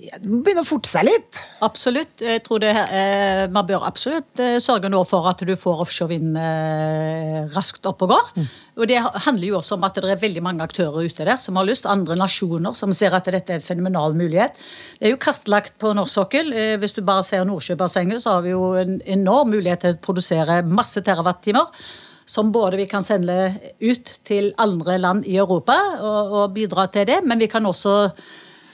det må begynne å forte seg litt. Absolutt. Jeg tror det, eh, Man bør absolutt eh, sørge nå for at du får offshorevind eh, raskt opp og går. Mm. Og Det handler jo også om at det er veldig mange aktører ute der som har lyst. Andre nasjoner som ser at dette er en fenomenal mulighet. Det er jo kartlagt på norsk sokkel. Eh, hvis du bare ser Nordsjøbassenget, så har vi jo en enorm mulighet til å produsere masse terawattimer som både vi kan sende ut til andre land i Europa og, og bidra til det, men vi kan også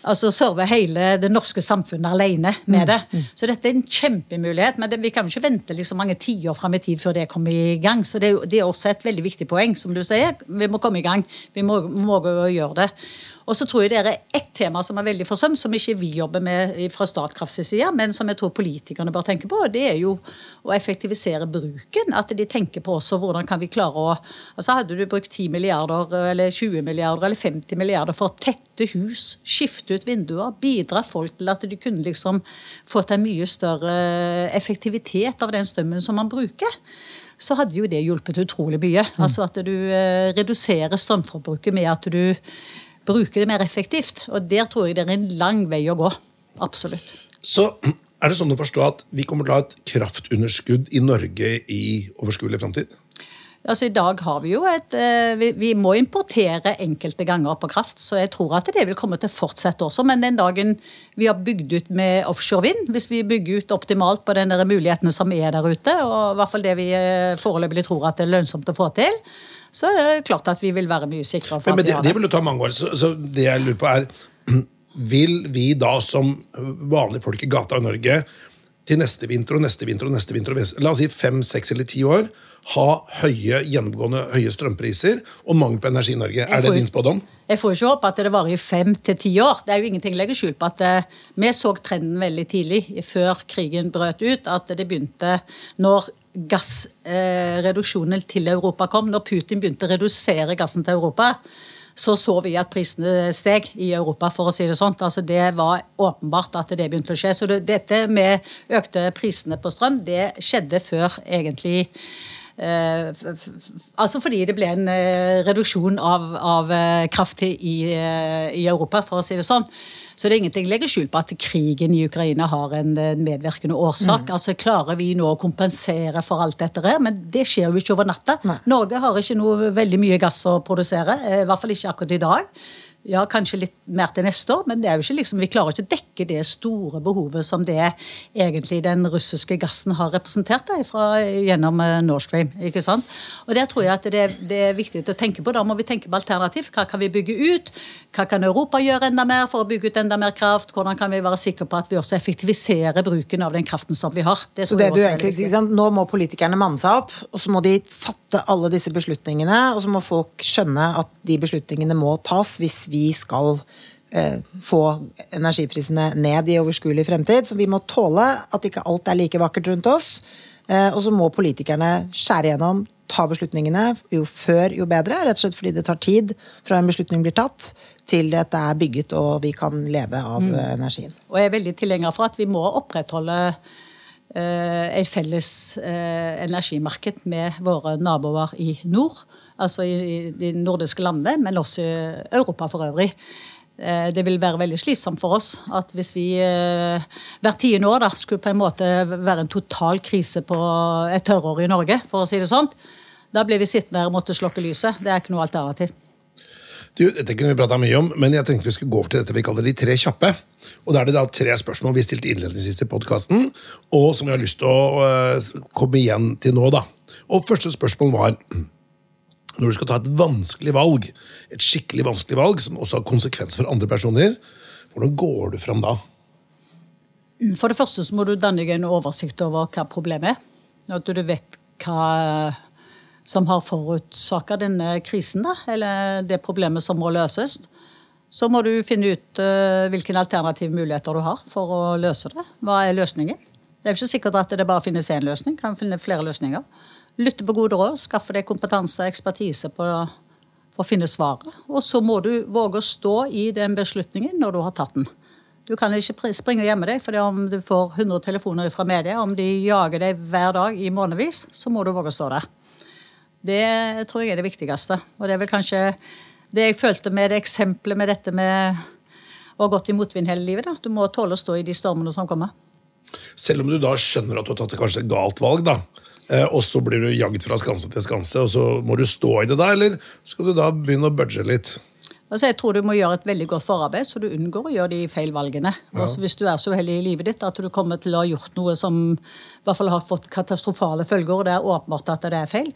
altså serve hele det norske samfunnet alene med mm, det. Mm. Så dette er en kjempemulighet. Men det, vi kan jo ikke vente liksom mange tiår fram i tid før det kommer i gang. Så det, det, er også et veldig viktig poeng, som du sier. Vi må komme i gang. Vi må, må gjøre det. Og så tror jeg det er ett tema som er veldig forsømt, som ikke vi jobber med fra Statkrafts side, men som jeg tror politikerne bør tenke på. Det er jo å effektivisere bruken. At de tenker på også hvordan kan vi klare å Altså Hadde du brukt 10 milliarder eller 20 milliarder eller 50 milliarder for å tette hus, skifte ut vinduer, bidra folk til at de kunne liksom fått en mye større effektivitet av den strømmen som man bruker så hadde jo det hjulpet utrolig mye. Altså at du eh, reduserer strømforbruket med at du bruke det mer effektivt. Og der tror jeg det er en lang vei å gå. Absolutt. Så er det sånn å forstå at vi kommer til å ha et kraftunderskudd i Norge i overskuelig framtid? Altså I dag har vi jo et eh, vi, må importere enkelte ganger på kraft, så jeg tror at det vil komme til å fortsette også. Men den dagen vi har bygd ut med offshore vind, hvis vi bygger ut optimalt på den mulighetene som er der ute, og i hvert fall det vi eh, foreløpig tror at det er lønnsomt å få til, så er det klart at vi vil være mye sikrere. Men, men det, det, vil jo ta mange år. Så, så, det jeg lurer på er [CLEARS THROAT] Vil vi da som vanlige folk i gata i Norge til neste vinter og neste vinter og neste vinter, la oss si fem, seks eller ti år, ha høye, gjennomgående høye strømpriser og mangel på energi i Norge. Er det din spådom? Jeg får ikke håpe at det varer i fem til ti år. Det er jo ingenting å legge skjul på at eh, Vi så trenden veldig tidlig, før krigen brøt ut, at det begynte når gassreduksjonen til Europa kom. Når Putin begynte å redusere gassen til Europa, så så vi at prisene steg i Europa, for å si det sånn. Altså, det var åpenbart at det begynte å skje. Så det, dette med økte prisene på strøm, det skjedde før egentlig Eh, altså fordi det ble en eh, reduksjon av, av eh, kraft i, eh, i Europa, for å si det sånn. Så det er ingenting å legge skjul på at krigen i Ukraina har en eh, medvirkende årsak. Altså Klarer vi nå å kompensere for alt dette her? Men det skjer jo ikke over natta. Norge har ikke noe veldig mye gass å produsere, eh, i hvert fall ikke akkurat i dag. Ja, kanskje litt mer til neste år, men det er jo ikke liksom, vi klarer ikke å dekke det store behovet som det egentlig den russiske gassen har representert da, fra, gjennom eh, Nord Stream. ikke sant? Og Der tror jeg at det, det er viktig å tenke på. Da må vi tenke på alternativ. Hva kan vi bygge ut? Hva kan Europa gjøre enda mer for å bygge ut enda mer kraft? Hvordan kan vi være sikre på at vi også effektiviserer bruken av den kraften som vi har? Så det du egentlig sier, sant? Nå må politikerne manne seg opp, og så må de fatte alle disse beslutningene, og så må folk skjønne at de beslutningene må tas hvis vi skal eh, få energiprisene ned i overskuelig fremtid. Så vi må tåle at ikke alt er like vakkert rundt oss. Eh, og så må politikerne skjære gjennom, ta beslutningene. Jo før, jo bedre. Rett og slett fordi det tar tid fra en beslutning blir tatt, til dette er bygget og vi kan leve av mm. energien. Og jeg er veldig tilhenger for at vi må opprettholde eh, et felles eh, energimarked med våre naboer i nord. Altså i, de nordiske landene, men også i Europa for øvrig. Eh, Det vil være veldig slitsomt for oss at hvis vi eh, hvert tiende år da, skulle på en måte være en total krise på et tørrår i Norge, for å si det sånn, da blir vi sittende her og måtte slokke lyset. Det er ikke noe alternativ. Du, dette kunne vi prata mye om, men jeg tenkte vi skulle gå over til dette vi kaller de tre kjappe. Og da er det da tre spørsmål vi stilte innledningsvis til podkasten, og som vi har lyst til å eh, komme igjen til nå, da. Og første spørsmål var når du skal ta et vanskelig valg, et skikkelig vanskelig valg, som også har konsekvenser for andre personer, hvordan går du fram da? For det første så må du danne deg en oversikt over hva problemet er. At du vet hva som har forårsaka denne krisen, da, eller det problemet som må løses. Så må du finne ut eh, hvilke alternative muligheter du har for å løse det. Hva er løsningen? Det er jo ikke sikkert at det bare finnes én løsning. Kan finne flere løsninger. Lytte på gode råd, skaffe deg kompetanse og ekspertise på, for å finne svaret. Og så må du våge å stå i den beslutningen når du har tatt den. Du kan ikke springe og gjemme deg, for om du får 100 telefoner fra media, om de jager deg hver dag i månedsvis, så må du våge å stå der. Det tror jeg er det viktigste. Og det er vel kanskje det jeg følte med det eksempelet med dette med å ha gått i motvind hele livet. Da. Du må tåle å stå i de stormene som kommer. Selv om du da skjønner at du har tatt kanskje et galt valg, da, og så blir du jagd fra skanse til skanse, og så må du stå i det da, eller skal du da begynne å budge litt? Altså, jeg tror du må gjøre et veldig godt forarbeid, så du unngår å gjøre de feil valgene. Også hvis du er så uheldig i livet ditt at du kommer til å ha gjort noe som i hvert fall har fått katastrofale følger, og det er åpenbart at det er feil,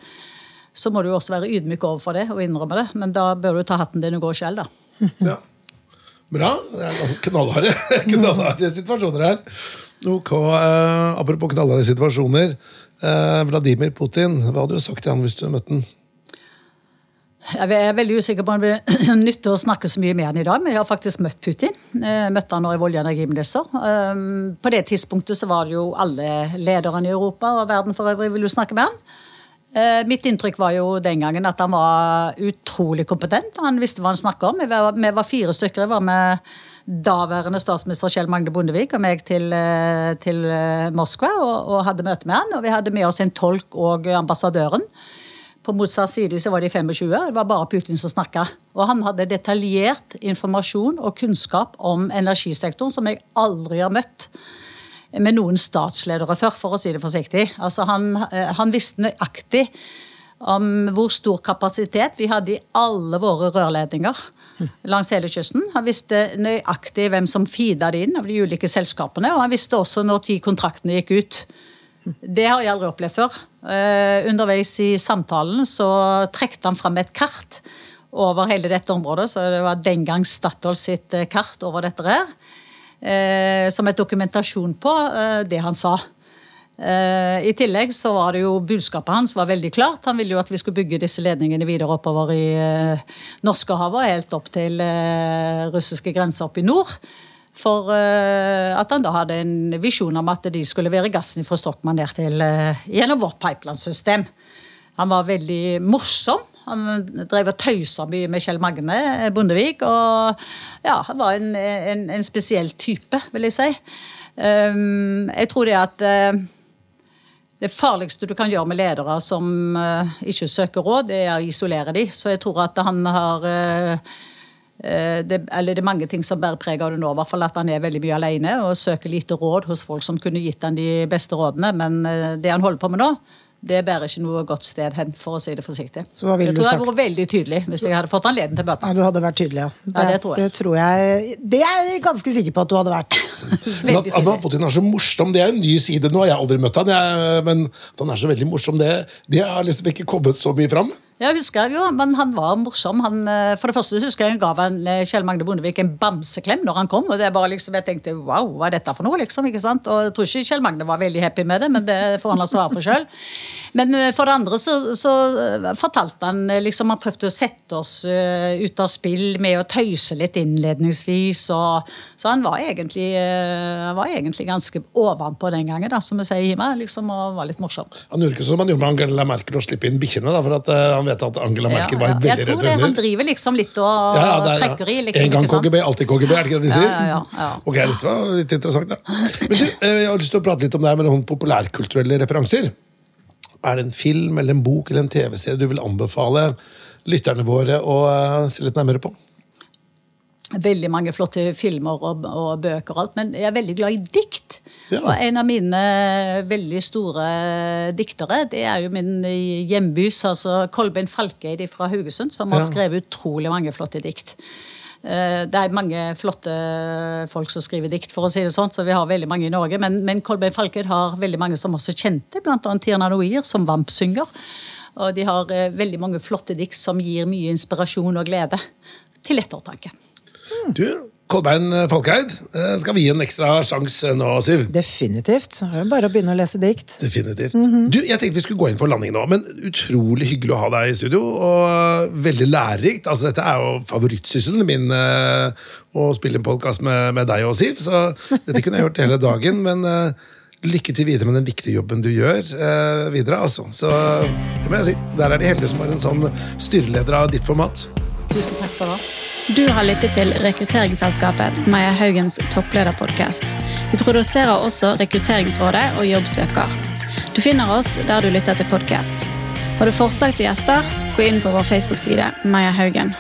så må du også være ydmyk overfor det og innrømme det. Men da bør du ta hatten din og gå selv, da. [LAUGHS] Ja. Bra. Det er knallharde, [LAUGHS] knallharde situasjoner her. Ok, eh, Apropos knallharde situasjoner. Eh, Vladimir Putin, hva hadde du sagt til han hvis du møtte han? Jeg er veldig usikker på om det [CLEARS THROAT] nyttig å snakke så mye med han i dag, men jeg har faktisk møtt Putin. Jeg møtte han nå i olje- og energiminister. Um, På det tidspunktet så var det jo alle lederne i Europa og verden for øvrig ville jo snakke med han. Eh, Mitt inntrykk var jo den gangen at han var utrolig kompetent. Han visste hva han snakka om. Vi var fire stykker. Jeg var med daværende statsminister Kjell Magne Bondevik og meg til, eh, til eh, Moskva og, og hadde møte med han. Og vi hadde med oss en tolk og ambassadøren. På motsatt side så var de 25. Det var bare Putin som snakka. Og han hadde detaljert informasjon og kunnskap om energisektoren som jeg aldri har møtt med noen statsledere før, for å si det forsiktig. Altså han, eh, han visste nøyaktig om hvor stor kapasitet vi hadde i alle våre rørledninger langs hele kysten. Han visste nøyaktig hvem som feeda det inn av de ulike selskapene, og han visste også når ti kontraktene gikk ut. Det har jeg aldri opplevd før. Eh, underveis i samtalen så trekte han fram et kart over hele dette området. Så det var den gang Statoil sitt eh, kart over dette her. Eh, som et dokumentasjon på det han sa. Eh, I tillegg så var det jo budskapet hans var veldig klart. Han ville jo at vi skulle bygge disse ledningene videre oppover i eh, Norskehavet, helt opp til eh, russiske grenser opp i nord. For eh, at han da hadde en visjon om at de skulle levere gassen fra Stokman ned til gjennom vårt pipelinesystem. Han var veldig morsom. Han drev og tøysa mye med Kjell Magne Bondevik. Og ja, han var en, en, en spesiell type, vil jeg si. Um, jeg tror det at det farligste du kan gjøre med ledere som uh, ikke søker råd, det er å isolere dem. Så jeg tror at han har uh, det, eller det er mange ting som bærer preg av det nå. I hvert fall At han er veldig mye alene og søker lite råd hos folk som kunne gitt han de beste rådene. Men det han holder på med nå, det bærer ikke noe godt sted hen, for å si det forsiktig. Så hva ville jeg tror jeg hadde vært veldig tydelig hvis jeg hadde fått anledning til å møte Ja, du hadde vært tydelig, ja. Det, ja, det tror jeg. Det, tror jeg. det er jeg ganske sikker på at du hadde vært. [LAUGHS] men at, at Putin er så morsom, det er en ny side. Nå har jeg aldri møtt han, jeg, men at han er så veldig morsom, det, det har liksom ikke kommet så mye fram. Jeg husker jo, men Han var morsom. Han, eh, for det første husker jeg ga han, eh, Kjell Magne Bondevik en bamseklem når han kom. og det er bare liksom, Jeg tenkte wow, hva er dette for noe? liksom, ikke sant? Og Jeg tror ikke Kjell Magne var veldig happy med det, men det får han svare for sjøl. Men eh, for det andre så, så, fortalte han liksom Han prøvde å sette oss ut av spill med å tøyse litt innledningsvis. Og, så han var egentlig, han var egentlig ganske ovenpå den gangen, da, som vi sier hjemme. liksom, Og var litt morsom. Han gjorde ikke som han gjorde med Angela Merkel, å slippe inn bikkjene. da, for at han vet at Angela Merkel ja, ja. var veldig redd hunder. Jeg tror det, Han driver liksom litt og ja, er, trekker i. liksom. En gang KGB, alltid KGB, er det ikke det de sier? Ja, ja, Ok, Dette var litt interessant, da. Men du, eh, Jeg har lyst til å prate litt om det her med noen populærkulturelle referanser. Er det en film eller en bok eller en TV-serie du vil anbefale lytterne våre å uh, se litt nærmere på? Veldig mange flotte filmer og, og, bøker og alt, men jeg er veldig glad i dikt. Ja. Og en av mine veldig store diktere, det er jo min hjembys, altså Kolbein Falkeid fra Haugesund, som har skrevet utrolig mange flotte dikt. Eh, det er mange flotte folk som skriver dikt, for å si det sånn, så vi har veldig mange i Norge. Men, men Kolbein Falkeid har veldig mange som også kjente, bl.a. Tirna Noir, som Vamp synger. Og de har eh, veldig mange flotte dikt som gir mye inspirasjon og glede til ettertanke. Du, Kolbein Falkeid, eh, skal vi gi en ekstra sjanse nå, Siv? Definitivt. Så er det bare å begynne å lese dikt. Definitivt. Mm -hmm. Du, Jeg tenkte vi skulle gå inn for landing nå, men utrolig hyggelig å ha deg i studio. Og veldig lærerikt. Altså, Dette er jo favorittsysselen min, eh, å spille en podkast med, med, deg og Siv. Så dette kunne jeg gjort hele dagen. men... Eh, lykke til videre med den viktige jobben du gjør eh, videre. altså. Så det må jeg si. Der er de heldige som har en sånn styreleder av ditt format. Tusen takk skal du ha. Du har lyttet til rekrutteringsselskapet Maja Haugens topplederpodkast. Vi produserer også Rekrutteringsrådet og Jobbsøker. Du finner oss der du lytter til podkast. Har du forslag til gjester, gå inn på vår Facebook-side Maja Haugen.